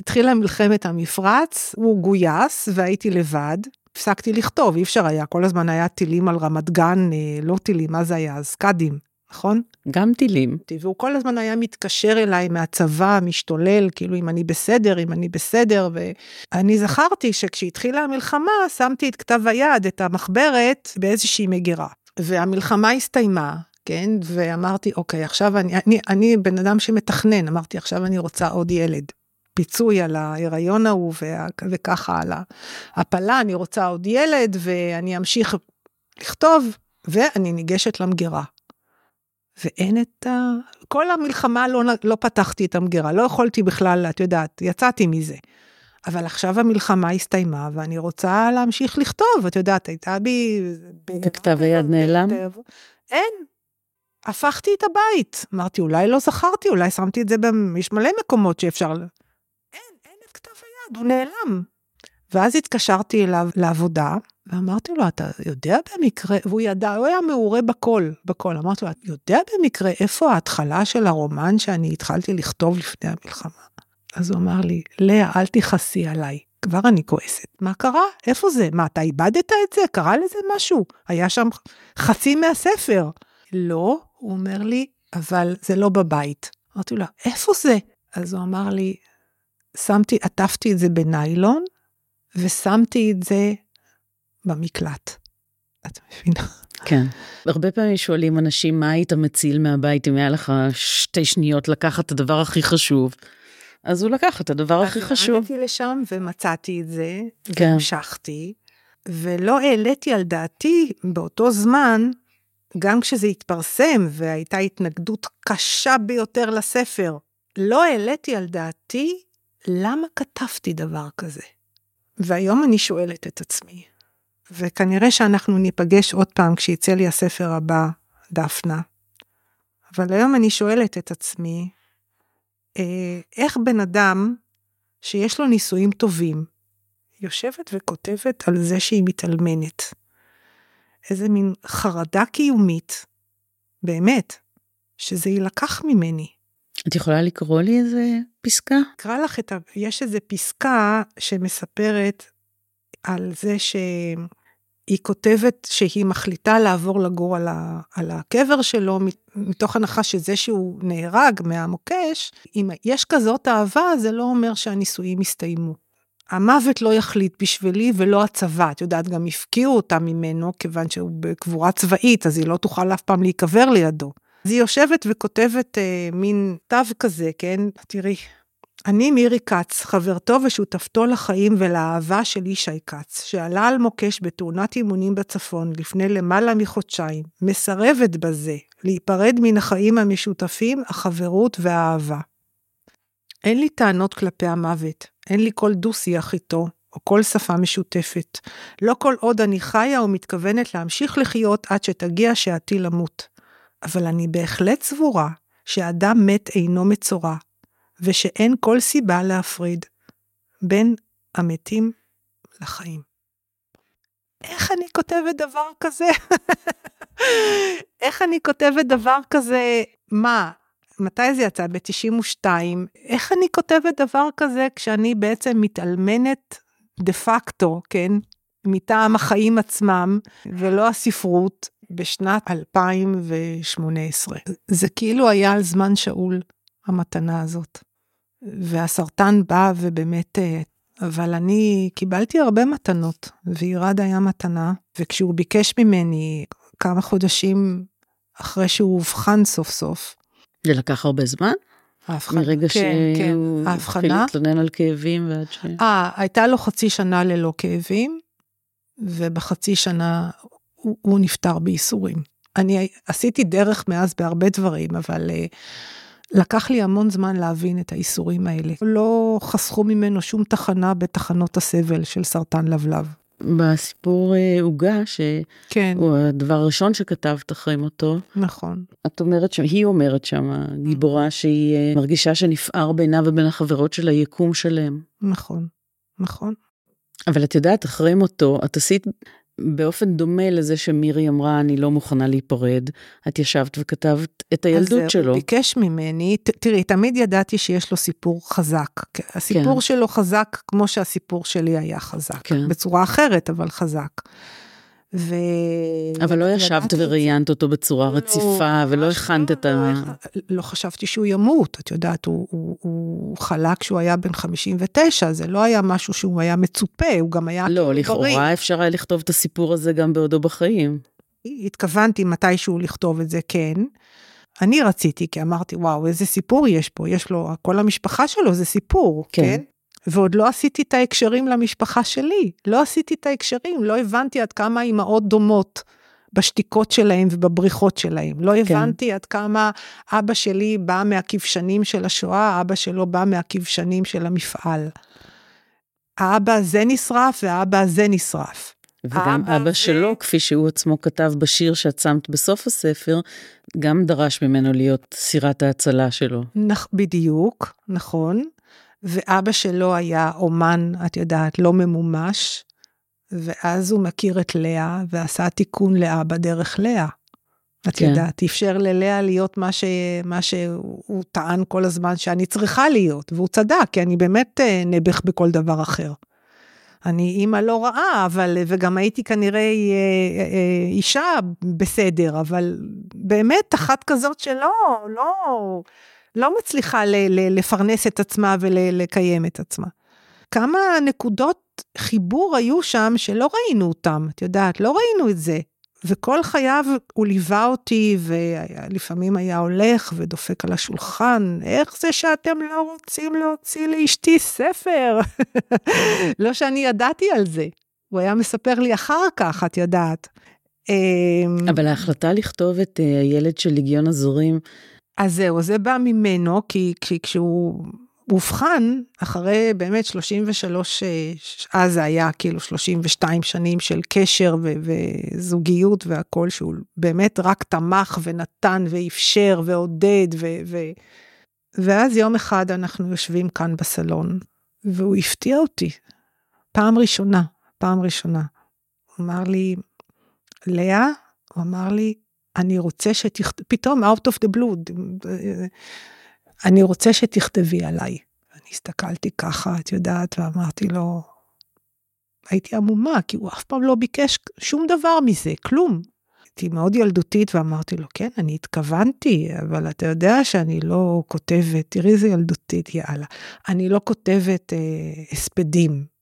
התחילה מלחמת המפרץ, הוא גויס והייתי לבד. הפסקתי לכתוב, אי אפשר היה, כל הזמן היה טילים על רמת גן, לא טילים, מה זה היה? אז קאדים. נכון? גם טילים. והוא כל הזמן היה מתקשר אליי מהצבא, משתולל, כאילו אם אני בסדר, אם אני בסדר, ואני זכרתי שכשהתחילה המלחמה, שמתי את כתב היד, את המחברת, באיזושהי מגירה. והמלחמה הסתיימה, כן, ואמרתי, אוקיי, עכשיו אני, אני, אני בן אדם שמתכנן, אמרתי, עכשיו אני רוצה עוד ילד. פיצוי על ההיריון ההוא וככה על ההפלה, אני רוצה עוד ילד ואני אמשיך לכתוב, ואני ניגשת למגירה. ואין את ה... כל המלחמה לא, לא פתחתי את המגירה, לא יכולתי בכלל, את יודעת, יצאתי מזה. אבל עכשיו המלחמה הסתיימה ואני רוצה להמשיך לכתוב, את יודעת, הייתה בי... וכתב היד נעלם? אין. הפכתי את הבית. אמרתי, אולי לא זכרתי, אולי שמתי את זה, יש מלא מקומות שאפשר... אין, אין את כתב היד, הוא נעלם. ואז התקשרתי אליו לעבודה, ואמרתי לו, אתה יודע במקרה, והוא ידע, הוא היה מעורה בכל, בכל. אמרתי לו, אתה יודע במקרה איפה ההתחלה של הרומן שאני התחלתי לכתוב לפני המלחמה? אז הוא אמר לי, לאה, אל תכעסי עליי, כבר אני כועסת. מה קרה? איפה זה? מה, אתה איבדת את זה? קרה לזה משהו? היה שם חצי מהספר. לא, הוא אומר לי, אבל זה לא בבית. אמרתי לו, איפה זה? אז הוא אמר לי, שמתי, עטפתי את זה בניילון, ושמתי את זה במקלט. את מבינה? כן. הרבה פעמים שואלים אנשים, מה היית מציל מהבית אם היה לך שתי שניות לקחת את הדבר הכי חשוב? אז הוא לקח את הדבר הכי חשוב. אז לשם ומצאתי את זה, כן. והמשכתי, ולא העליתי על דעתי באותו זמן, גם כשזה התפרסם והייתה התנגדות קשה ביותר לספר, לא העליתי על דעתי למה כתבתי דבר כזה. והיום אני שואלת את עצמי, וכנראה שאנחנו ניפגש עוד פעם כשיצא לי הספר הבא, דפנה. אבל היום אני שואלת את עצמי, אה, איך בן אדם שיש לו נישואים טובים, יושבת וכותבת על זה שהיא מתאלמנת. איזה מין חרדה קיומית, באמת, שזה יילקח ממני. את יכולה לקרוא לי איזה פסקה? אקרא לך את ה... יש איזה פסקה שמספרת על זה שהיא כותבת שהיא מחליטה לעבור לגור על, ה... על הקבר שלו, מתוך הנחה שזה שהוא נהרג מהמוקש, אם יש כזאת אהבה, זה לא אומר שהנישואים הסתיימו. המוות לא יחליט בשבילי ולא הצבא, את יודעת, גם הפקיעו אותה ממנו, כיוון שהוא בקבורה צבאית, אז היא לא תוכל אף פעם להיקבר לידו. אז היא יושבת וכותבת אה, מין תו כזה, כן? תראי, אני מירי כץ, חברתו ושותפתו לחיים ולאהבה של ישי כץ, שעלה על מוקש בתאונת אימונים בצפון לפני למעלה מחודשיים, מסרבת בזה להיפרד מן החיים המשותפים, החברות והאהבה. אין לי טענות כלפי המוות, אין לי כל דו-שיח איתו, או כל שפה משותפת. לא כל עוד אני חיה ומתכוונת להמשיך לחיות עד שתגיע שעתי למות. אבל אני בהחלט סבורה שאדם מת אינו מצורע, ושאין כל סיבה להפריד בין המתים לחיים. איך אני כותבת דבר כזה? איך אני כותבת דבר כזה? מה, מתי זה יצא? ב-92. איך אני כותבת דבר כזה כשאני בעצם מתאלמנת דה פקטו, כן? מטעם החיים עצמם, ולא הספרות, בשנת 2018. זה כאילו היה על זמן שאול, המתנה הזאת. והסרטן בא ובאמת, אה, אבל אני קיבלתי הרבה מתנות, וירד היה מתנה, וכשהוא ביקש ממני כמה חודשים אחרי שהוא אובחן סוף סוף. זה לקח הרבה זמן? ההבחנה, מרגע כן, כן. שהוא התחיל להתלונן על כאבים ועד ש... אה, הייתה לו חצי שנה ללא כאבים, ובחצי שנה הוא, הוא נפטר בייסורים. אני עשיתי דרך מאז בהרבה דברים, אבל uh, לקח לי המון זמן להבין את האיסורים האלה. לא חסכו ממנו שום תחנה בתחנות הסבל של סרטן לבלב. בסיפור אה, עוגה, שהוא כן. הדבר הראשון שכתבת אחרי מותו. נכון. את אומרת שם, היא אומרת שם, גיבורה שהיא אה, מרגישה שנפער בינה ובין החברות של היקום שלם. נכון, נכון. אבל את יודעת, אחרי מותו, את עשית באופן דומה לזה שמירי אמרה, אני לא מוכנה להיפרד, את ישבת וכתבת את הילדות אז שלו. אז הוא ביקש ממני, ת, תראי, תמיד ידעתי שיש לו סיפור חזק. הסיפור כן. שלו חזק כמו שהסיפור שלי היה חזק. כן. בצורה אחרת, אבל חזק. ו... אבל לא ישבת. וראיינת אותו בצורה לא, רציפה, ולא ממש הכנת לא, את ה... לא, לא חשבתי שהוא ימות, את יודעת, הוא, הוא, הוא חלה כשהוא היה בן 59, זה לא היה משהו שהוא היה מצופה, הוא גם היה לא. לכאורה אפשר היה לכתוב את הסיפור הזה גם בעודו בחיים. התכוונתי מתישהו לכתוב את זה, כן. אני רציתי, כי אמרתי, וואו, איזה סיפור יש פה, יש לו, כל המשפחה שלו זה סיפור, כן. כן? ועוד לא עשיתי את ההקשרים למשפחה שלי, לא עשיתי את ההקשרים, לא הבנתי עד כמה האימהות דומות בשתיקות שלהם ובבריחות שלהם. לא הבנתי עד כמה אבא שלי בא מהכבשנים של השואה, אבא שלו בא מהכבשנים של המפעל. האבא הזה נשרף והאבא הזה נשרף. וגם אבא אבא ו- שלו, כפי שהוא עצמו כתב בשיר שאת שמת בסוף הספר, גם דרש ממנו להיות סירת ההצלה שלו. נכ, בדיוק, נכון. ואבא שלו היה אומן, את יודעת, לא ממומש, ואז הוא מכיר את לאה ועשה תיקון לאבא דרך לאה. את כן. יודעת, אפשר ללאה להיות מה, ש... מה שהוא טען כל הזמן שאני צריכה להיות, והוא צדק, כי אני באמת אה, נעבך בכל דבר אחר. אני אימא לא רעה, אבל, וגם הייתי כנראה אה, אה, אישה בסדר, אבל באמת אחת כזאת שלא, לא, לא מצליחה ל, ל, לפרנס את עצמה ולקיים את עצמה. כמה נקודות חיבור היו שם שלא ראינו אותם, את יודעת, לא ראינו את זה. וכל חייו הוא ליווה אותי, ולפעמים היה הולך ודופק על השולחן, איך זה שאתם לא רוצים להוציא לאשתי ספר? לא שאני ידעתי על זה, הוא היה מספר לי אחר כך, את יודעת. אמ, אבל ההחלטה לכתוב את אה, הילד של ליגיון הזורים, אז זהו, זה בא ממנו, כי, כי כשהוא אובחן, אחרי באמת 33, אה, אז זה היה כאילו 32 שנים של קשר ו- וזוגיות והכל, שהוא באמת רק תמך ונתן ואפשר ועודד, ו- ו- ואז יום אחד אנחנו יושבים כאן בסלון, והוא הפתיע אותי, פעם ראשונה, פעם ראשונה. הוא אמר לי, לאה, הוא אמר לי, אני רוצה שתכתבי, פתאום out of the blue, אני רוצה שתכתבי עליי. אני הסתכלתי ככה, את יודעת, ואמרתי לו, הייתי עמומה, כי הוא אף פעם לא ביקש שום דבר מזה, כלום. הייתי מאוד ילדותית ואמרתי לו, כן, אני התכוונתי, אבל אתה יודע שאני לא כותבת, תראי איזה ילדותית, יאללה. אני לא כותבת אה, הספדים.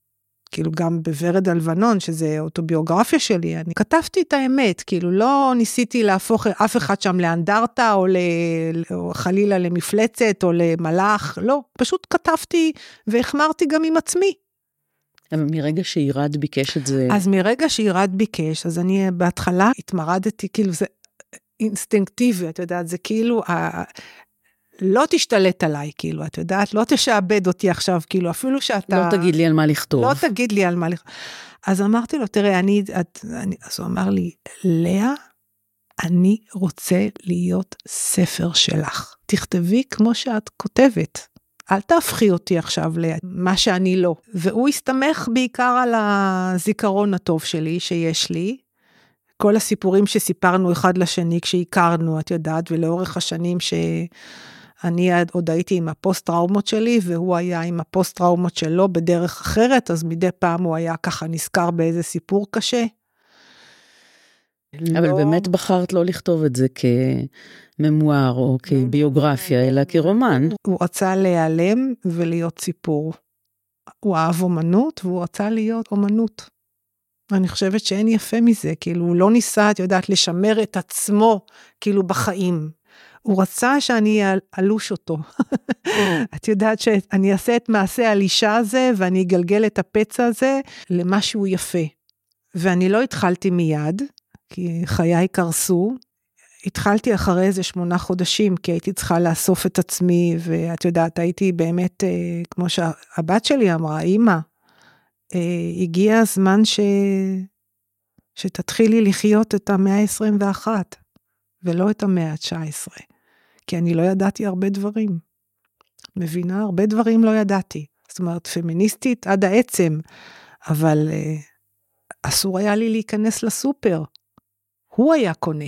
כאילו גם בוורד הלבנון, שזה אוטוביוגרפיה שלי, אני כתבתי את האמת, כאילו לא ניסיתי להפוך אף אחד שם לאנדרטה, או, ל, או חלילה למפלצת, או למלאך, לא, פשוט כתבתי והחמרתי גם עם עצמי. אבל מרגע שירד ביקש את זה, אז מרגע שירד ביקש, אז אני בהתחלה התמרדתי, כאילו זה אינסטינקטיבי, את יודעת, זה כאילו. לא תשתלט עליי, כאילו, את יודעת, לא תשעבד אותי עכשיו, כאילו, אפילו שאתה... לא תגיד לי על מה לכתוב. לא תגיד לי על מה לכתוב. אז אמרתי לו, תראה, אני, את, אני, אז הוא אמר לי, לאה, אני רוצה להיות ספר שלך. תכתבי כמו שאת כותבת. אל תהפכי אותי עכשיו למה שאני לא. והוא הסתמך בעיקר על הזיכרון הטוב שלי, שיש לי. כל הסיפורים שסיפרנו אחד לשני כשהכרנו, את יודעת, ולאורך השנים שאני עוד הייתי עם הפוסט-טראומות שלי, והוא היה עם הפוסט-טראומות שלו בדרך אחרת, אז מדי פעם הוא היה ככה נזכר באיזה סיפור קשה. אבל לא- באמת בחרת לא לכתוב את זה כממואר או כביוגרפיה, אלא כרומן. הוא רצה להיעלם ולהיות סיפור. הוא אהב אומנות והוא רצה להיות אומנות. אני חושבת שאין יפה מזה, כאילו הוא לא ניסה, את יודעת, לשמר את עצמו, כאילו בחיים. הוא רצה שאני אלוש אותו. את יודעת שאני אעשה את מעשה הלישה הזה ואני אגלגל את הפצע הזה למשהו יפה. ואני לא התחלתי מיד, כי חיי קרסו. התחלתי אחרי איזה שמונה חודשים, כי הייתי צריכה לאסוף את עצמי, ואת יודעת, הייתי באמת, אה, כמו שהבת שלי אמרה, אימא, אה, הגיע הזמן ש... שתתחילי לחיות את המאה ה-21, ולא את המאה ה-19, כי אני לא ידעתי הרבה דברים. מבינה? הרבה דברים לא ידעתי. זאת אומרת, פמיניסטית עד העצם, אבל אה, אסור היה לי להיכנס לסופר. הוא היה קונה.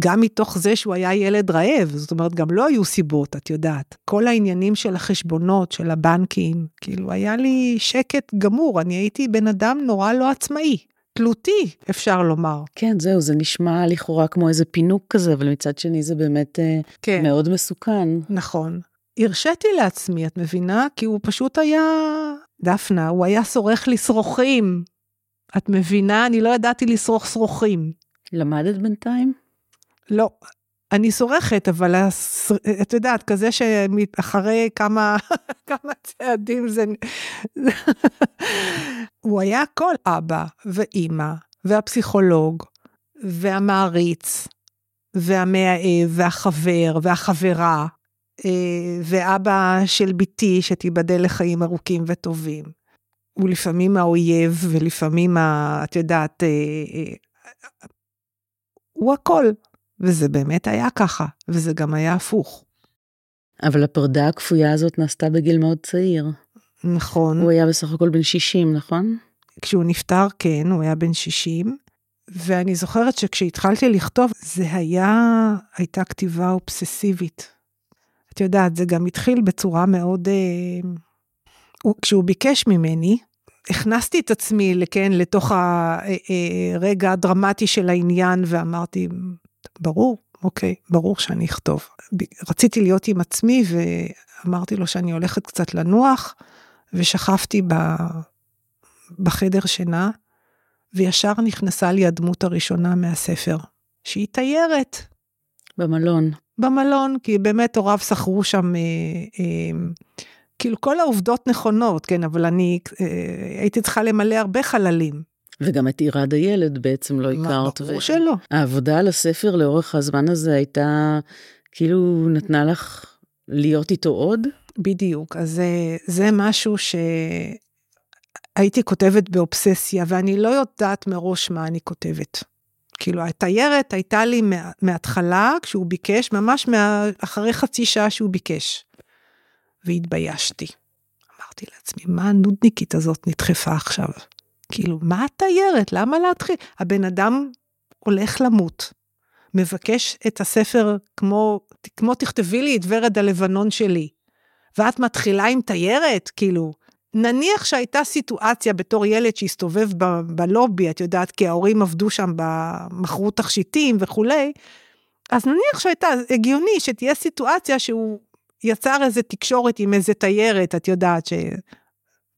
גם מתוך זה שהוא היה ילד רעב, זאת אומרת, גם לא היו סיבות, את יודעת. כל העניינים של החשבונות, של הבנקים, כאילו, היה לי שקט גמור, אני הייתי בן אדם נורא לא עצמאי. תלותי, אפשר לומר. כן, זהו, זה נשמע לכאורה כמו איזה פינוק כזה, אבל מצד שני זה באמת אה, כן. מאוד מסוכן. נכון. הרשיתי לעצמי, את מבינה? כי הוא פשוט היה, דפנה, הוא היה שורח לי שרוכים. את מבינה? אני לא ידעתי לשרוך שרוכים. למדת בינתיים? לא, אני סורכת, אבל. את יודעת, כזה שאחרי כמה, כמה צעדים זה... הוא היה כל אבא ואימא, והפסיכולוג, והמעריץ, והמאהב, והחבר, והחברה, אה, ואבא של בתי, שתיבדל לחיים ארוכים וטובים. הוא לפעמים האויב, ולפעמים, ה, את יודעת, אה, אה, הוא הכל. וזה באמת היה ככה, וזה גם היה הפוך. אבל הפרדה הכפויה הזאת נעשתה בגיל מאוד צעיר. נכון. הוא היה בסך הכל בן 60, נכון? כשהוא נפטר, כן, הוא היה בן 60, ואני זוכרת שכשהתחלתי לכתוב, זה היה, הייתה כתיבה אובססיבית. את יודעת, זה גם התחיל בצורה מאוד... אה, הוא, כשהוא ביקש ממני, הכנסתי את עצמי, כן, לתוך הרגע הדרמטי של העניין, ואמרתי, ברור, אוקיי, ברור שאני אכתוב. רציתי להיות עם עצמי ואמרתי לו שאני הולכת קצת לנוח, ושכבתי ב... בחדר שינה, וישר נכנסה לי הדמות הראשונה מהספר, שהיא תיירת. במלון. במלון, כי באמת הוריו שכרו שם, אה, אה, כאילו כל העובדות נכונות, כן, אבל אני אה, הייתי צריכה למלא הרבה חללים. וגם את עירד הילד בעצם לא הכרת. ברור ו... שלא. העבודה על הספר לאורך הזמן הזה הייתה, כאילו נתנה לך להיות איתו עוד? בדיוק, אז זה, זה משהו שהייתי כותבת באובססיה, ואני לא יודעת מראש מה אני כותבת. כאילו, התיירת הייתה לי מה, מההתחלה, כשהוא ביקש, ממש מה, אחרי חצי שעה שהוא ביקש. והתביישתי. אמרתי לעצמי, מה הנודניקית הזאת נדחפה עכשיו? כאילו, מה התיירת? למה להתחיל? הבן אדם הולך למות, מבקש את הספר כמו, כמו תכתבי לי את ורד הלבנון שלי, ואת מתחילה עם תיירת? כאילו, נניח שהייתה סיטואציה בתור ילד שהסתובב ב- בלובי, את יודעת, כי ההורים עבדו שם, מכרו תכשיטים וכולי, אז נניח שהייתה הגיוני שתהיה סיטואציה שהוא יצר איזה תקשורת עם איזה תיירת, את יודעת ש...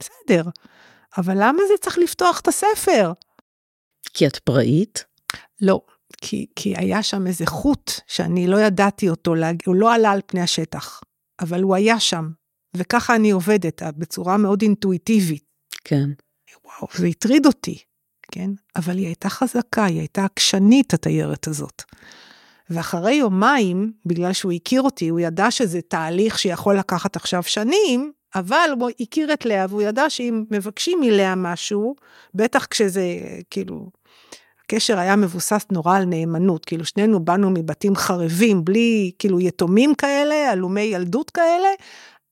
בסדר. אבל למה זה צריך לפתוח את הספר? כי את פראית? לא, כי, כי היה שם איזה חוט שאני לא ידעתי אותו, הוא לא עלה על פני השטח, אבל הוא היה שם, וככה אני עובדת, בצורה מאוד אינטואיטיבית. כן. וואו, זה הטריד אותי, כן? אבל היא הייתה חזקה, היא הייתה עקשנית, התיירת הזאת. ואחרי יומיים, בגלל שהוא הכיר אותי, הוא ידע שזה תהליך שיכול לקחת עכשיו שנים, אבל הוא הכיר את לאה והוא ידע שאם מבקשים מלאה משהו, בטח כשזה כאילו, הקשר היה מבוסס נורא על נאמנות, כאילו שנינו באנו מבתים חרבים, בלי כאילו יתומים כאלה, הלומי ילדות כאלה,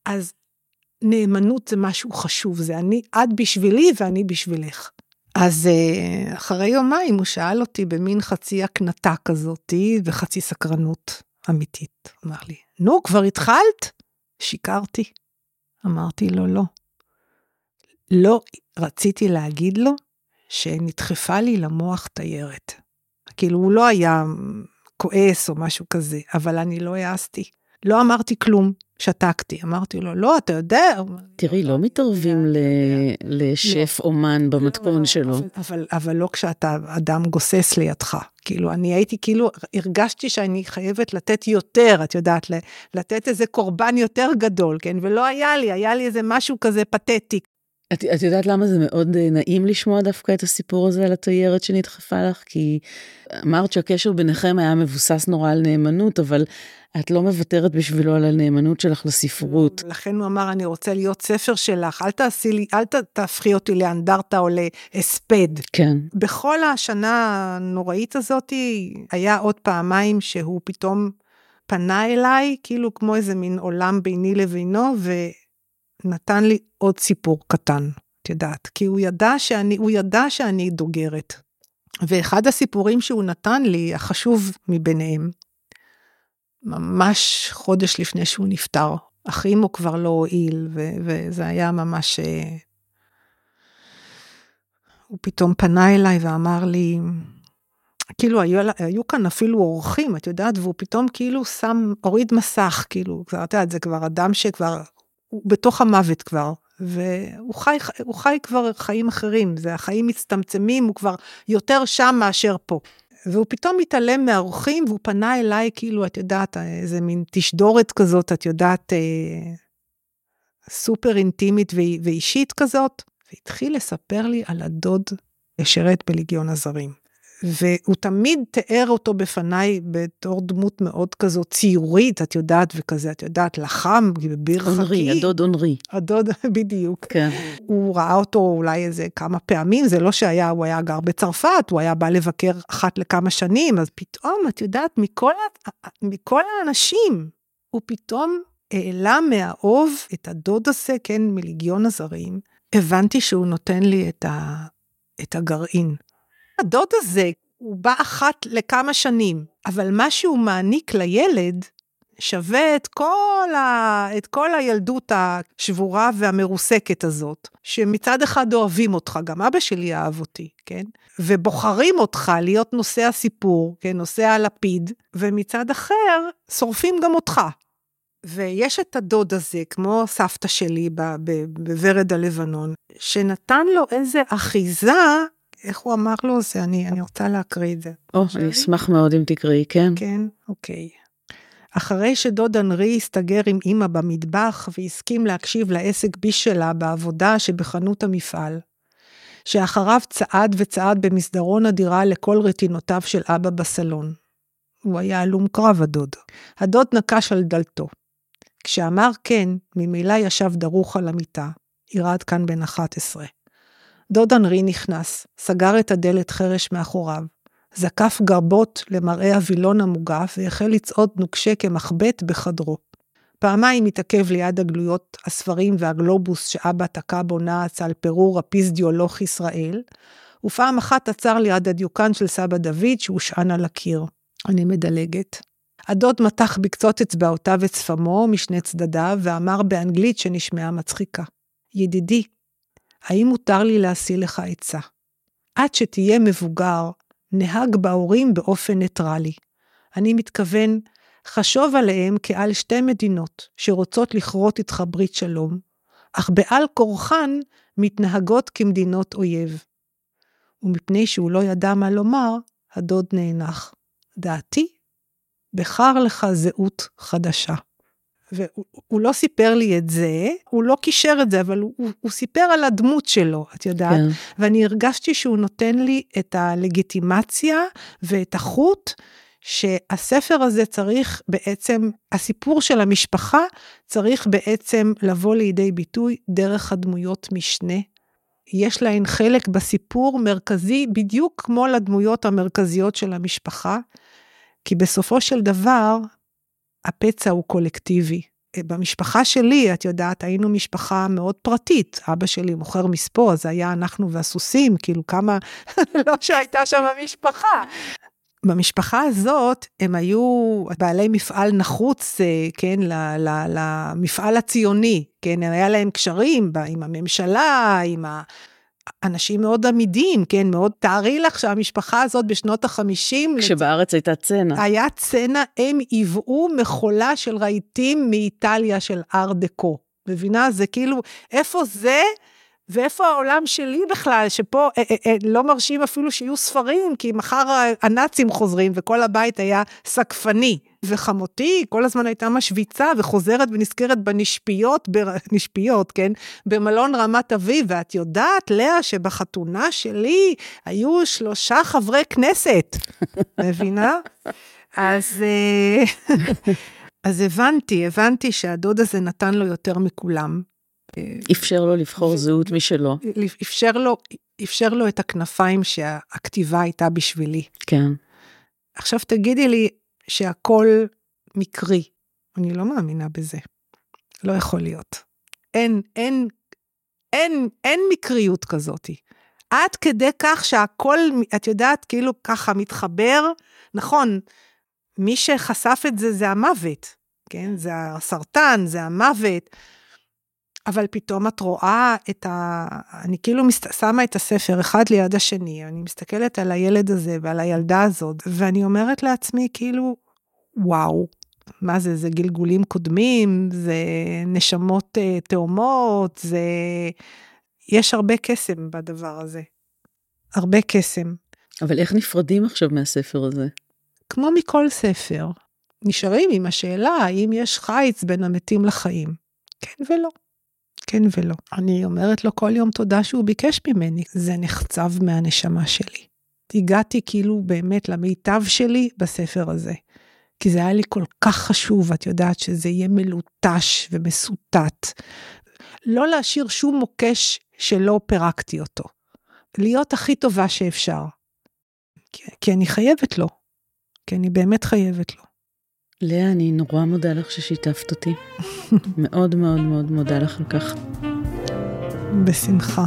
אז נאמנות זה משהו חשוב, זה אני, את בשבילי ואני בשבילך. אז אה, אחרי יומיים הוא שאל אותי במין חצי הקנטה כזאתי וחצי סקרנות אמיתית. אמר לי, נו, כבר התחלת? שיקרתי. אמרתי לו, לא. לא רציתי להגיד לו שנדחפה לי למוח תיירת. כאילו, הוא לא היה כועס או משהו כזה, אבל אני לא העזתי. לא אמרתי כלום, שתקתי. אמרתי לו, לא, אתה יודע. תראי, לא מתערבים לשף אומן במתכון שלו. אבל, אבל לא כשאתה אדם גוסס לידך. כאילו, אני הייתי כאילו, הרגשתי שאני חייבת לתת יותר, את יודעת, לתת איזה קורבן יותר גדול, כן? ולא היה לי, היה לי איזה משהו כזה פתטי. את, את יודעת למה זה מאוד אה, נעים לשמוע דווקא את הסיפור הזה על התיירת שנדחפה לך? כי אמרת שהקשר ביניכם היה מבוסס נורא על נאמנות, אבל את לא מוותרת בשבילו על הנאמנות שלך לספרות. לכן הוא אמר, אני רוצה להיות ספר שלך, אל תעשי לי, אל תהפכי אותי לאנדרטה או להספד. כן. בכל השנה הנוראית הזאת, היה עוד פעמיים שהוא פתאום פנה אליי, כאילו כמו איזה מין עולם ביני לבינו, ונתן לי עוד סיפור קטן, את יודעת, כי הוא ידע שאני, הוא ידע שאני דוגרת. ואחד הסיפורים שהוא נתן לי, החשוב מביניהם, ממש חודש לפני שהוא נפטר. הוא כבר לא הועיל, וזה היה ממש... אה, הוא פתאום פנה אליי ואמר לי, כאילו היו, היו כאן אפילו אורחים, את יודעת, והוא פתאום כאילו שם, הוריד מסך, כאילו, את יודעת, זה כבר אדם שכבר, הוא בתוך המוות כבר, והוא חי, חי כבר חיים אחרים, זה החיים מצטמצמים, הוא כבר יותר שם מאשר פה. והוא פתאום מתעלם מהאורחים, והוא פנה אליי, כאילו, את יודעת, איזה מין תשדורת כזאת, את יודעת, אה, סופר אינטימית ואישית כזאת, והתחיל לספר לי על הדוד ששירת בליגיון הזרים. והוא תמיד תיאר אותו בפניי בתור דמות מאוד כזאת ציורית, את יודעת, וכזה, את יודעת, לחם, בביר חכי. אונרי, הדוד אונרי. הדוד, בדיוק. כן. הוא ראה אותו אולי איזה כמה פעמים, זה לא שהיה, הוא היה גר בצרפת, הוא היה בא לבקר אחת לכמה שנים, אז פתאום, את יודעת, מכל, מכל האנשים, הוא פתאום העלה מהאוב את הדוד הזה, כן, מליגיון הזרים. הבנתי שהוא נותן לי את, ה, את הגרעין. הדוד הזה, הוא בא אחת לכמה שנים, אבל מה שהוא מעניק לילד, שווה את כל, ה... את כל הילדות השבורה והמרוסקת הזאת, שמצד אחד אוהבים אותך, גם אבא שלי אהב אותי, כן? ובוחרים אותך להיות נושא הסיפור, כן? נושא הלפיד, ומצד אחר, שורפים גם אותך. ויש את הדוד הזה, כמו סבתא שלי בוורד הלבנון, שנתן לו איזה אחיזה איך הוא אמר לו זה? אני, אני רוצה להקריא את זה. או, oh, אני אשמח מאוד אם תקראי, כן. כן, אוקיי. אחרי שדוד אנרי הסתגר עם אמא במטבח והסכים להקשיב לעסק ביש שלה בעבודה שבחנות המפעל, שאחריו צעד וצעד במסדרון הדירה לכל רטינותיו של אבא בסלון. הוא היה הלום קרב הדוד. הדוד נקש על דלתו. כשאמר כן, ממילא ישב דרוך על המיטה, ירד כאן בן 11. דוד אנרי נכנס, סגר את הדלת חרש מאחוריו, זקף גרבות למראה הווילון המוגף והחל לצעוד נוקשה כמחבט בחדרו. פעמיים התעכב ליד הגלויות הספרים והגלובוס שאבא תקע בו נעץ על פירור הפיזדיולוך ישראל, ופעם אחת עצר ליד הדיוקן של סבא דוד שהושען על הקיר. אני מדלגת. הדוד מתח בקצות אצבעותיו את שפמו משני צדדיו ואמר באנגלית שנשמעה מצחיקה. ידידי, האם מותר לי להשיא לך עצה? עד שתהיה מבוגר, נהג בהורים באופן ניטרלי. אני מתכוון, חשוב עליהם כעל שתי מדינות שרוצות לכרות איתך ברית שלום, אך בעל כורחן מתנהגות כמדינות אויב. ומפני שהוא לא ידע מה לומר, הדוד נאנח. דעתי? בחר לך זהות חדשה. והוא לא סיפר לי את זה, הוא לא קישר את זה, אבל הוא, הוא, הוא סיפר על הדמות שלו, את יודעת? כן. ואני הרגשתי שהוא נותן לי את הלגיטימציה ואת החוט, שהספר הזה צריך בעצם, הסיפור של המשפחה צריך בעצם לבוא לידי ביטוי דרך הדמויות משנה. יש להן חלק בסיפור מרכזי בדיוק כמו לדמויות המרכזיות של המשפחה, כי בסופו של דבר, הפצע הוא קולקטיבי. אה, במשפחה שלי, את יודעת, היינו משפחה מאוד פרטית. אבא שלי מוכר מספוא, אז היה אנחנו והסוסים, כאילו כמה, לא שהייתה שם משפחה. במשפחה הזאת הם היו בעלי מפעל נחוץ, אה, כן, למפעל הציוני, כן, היה להם קשרים עם הממשלה, עם ה... אנשים מאוד עמידים, כן, מאוד, תארי לך שהמשפחה הזאת בשנות החמישים... כשבארץ הייתה צנע. היה צנע, הם היוו מכולה של רהיטים מאיטליה של אר דקו. מבינה? זה כאילו, איפה זה? ואיפה העולם שלי בכלל, שפה אה, אה, אה, לא מרשים אפילו שיהיו ספרים, כי מחר הנאצים חוזרים וכל הבית היה סקפני. וחמותי כל הזמן הייתה משוויצה וחוזרת ונזכרת בנשפיות, נשפיות, כן? במלון רמת אביב, ואת יודעת, לאה, שבחתונה שלי היו שלושה חברי כנסת, מבינה? אז... אה, אז הבנתי, הבנתי שהדוד הזה נתן לו יותר מכולם. אפשר לו לבחור ו... זהות משלו. אפשר לו, אפשר לו את הכנפיים שהכתיבה הייתה בשבילי. כן. עכשיו תגידי לי שהכל מקרי. אני לא מאמינה בזה. לא יכול להיות. אין, אין, אין, אין מקריות כזאתי. עד כדי כך שהכל, את יודעת, כאילו ככה מתחבר, נכון, מי שחשף את זה זה המוות, כן? זה הסרטן, זה המוות. אבל פתאום את רואה את ה... אני כאילו מסת... שמה את הספר אחד ליד השני, אני מסתכלת על הילד הזה ועל הילדה הזאת, ואני אומרת לעצמי, כאילו, וואו, מה זה, זה גלגולים קודמים, זה נשמות uh, תאומות, זה... יש הרבה קסם בדבר הזה. הרבה קסם. אבל איך נפרדים עכשיו מהספר הזה? כמו מכל ספר, נשארים עם השאלה האם יש חיץ בין המתים לחיים. כן ולא. כן ולא. אני אומרת לו כל יום תודה שהוא ביקש ממני, זה נחצב מהנשמה שלי. הגעתי כאילו באמת למיטב שלי בספר הזה. כי זה היה לי כל כך חשוב, את יודעת, שזה יהיה מלוטש ומסוטט. לא להשאיר שום מוקש שלא פירקתי אותו. להיות הכי טובה שאפשר. כי, כי אני חייבת לו. כי אני באמת חייבת לו. לאה, אני נורא מודה לך ששיתפת אותי. מאוד מאוד מאוד מודה לך על כך. בשמחה.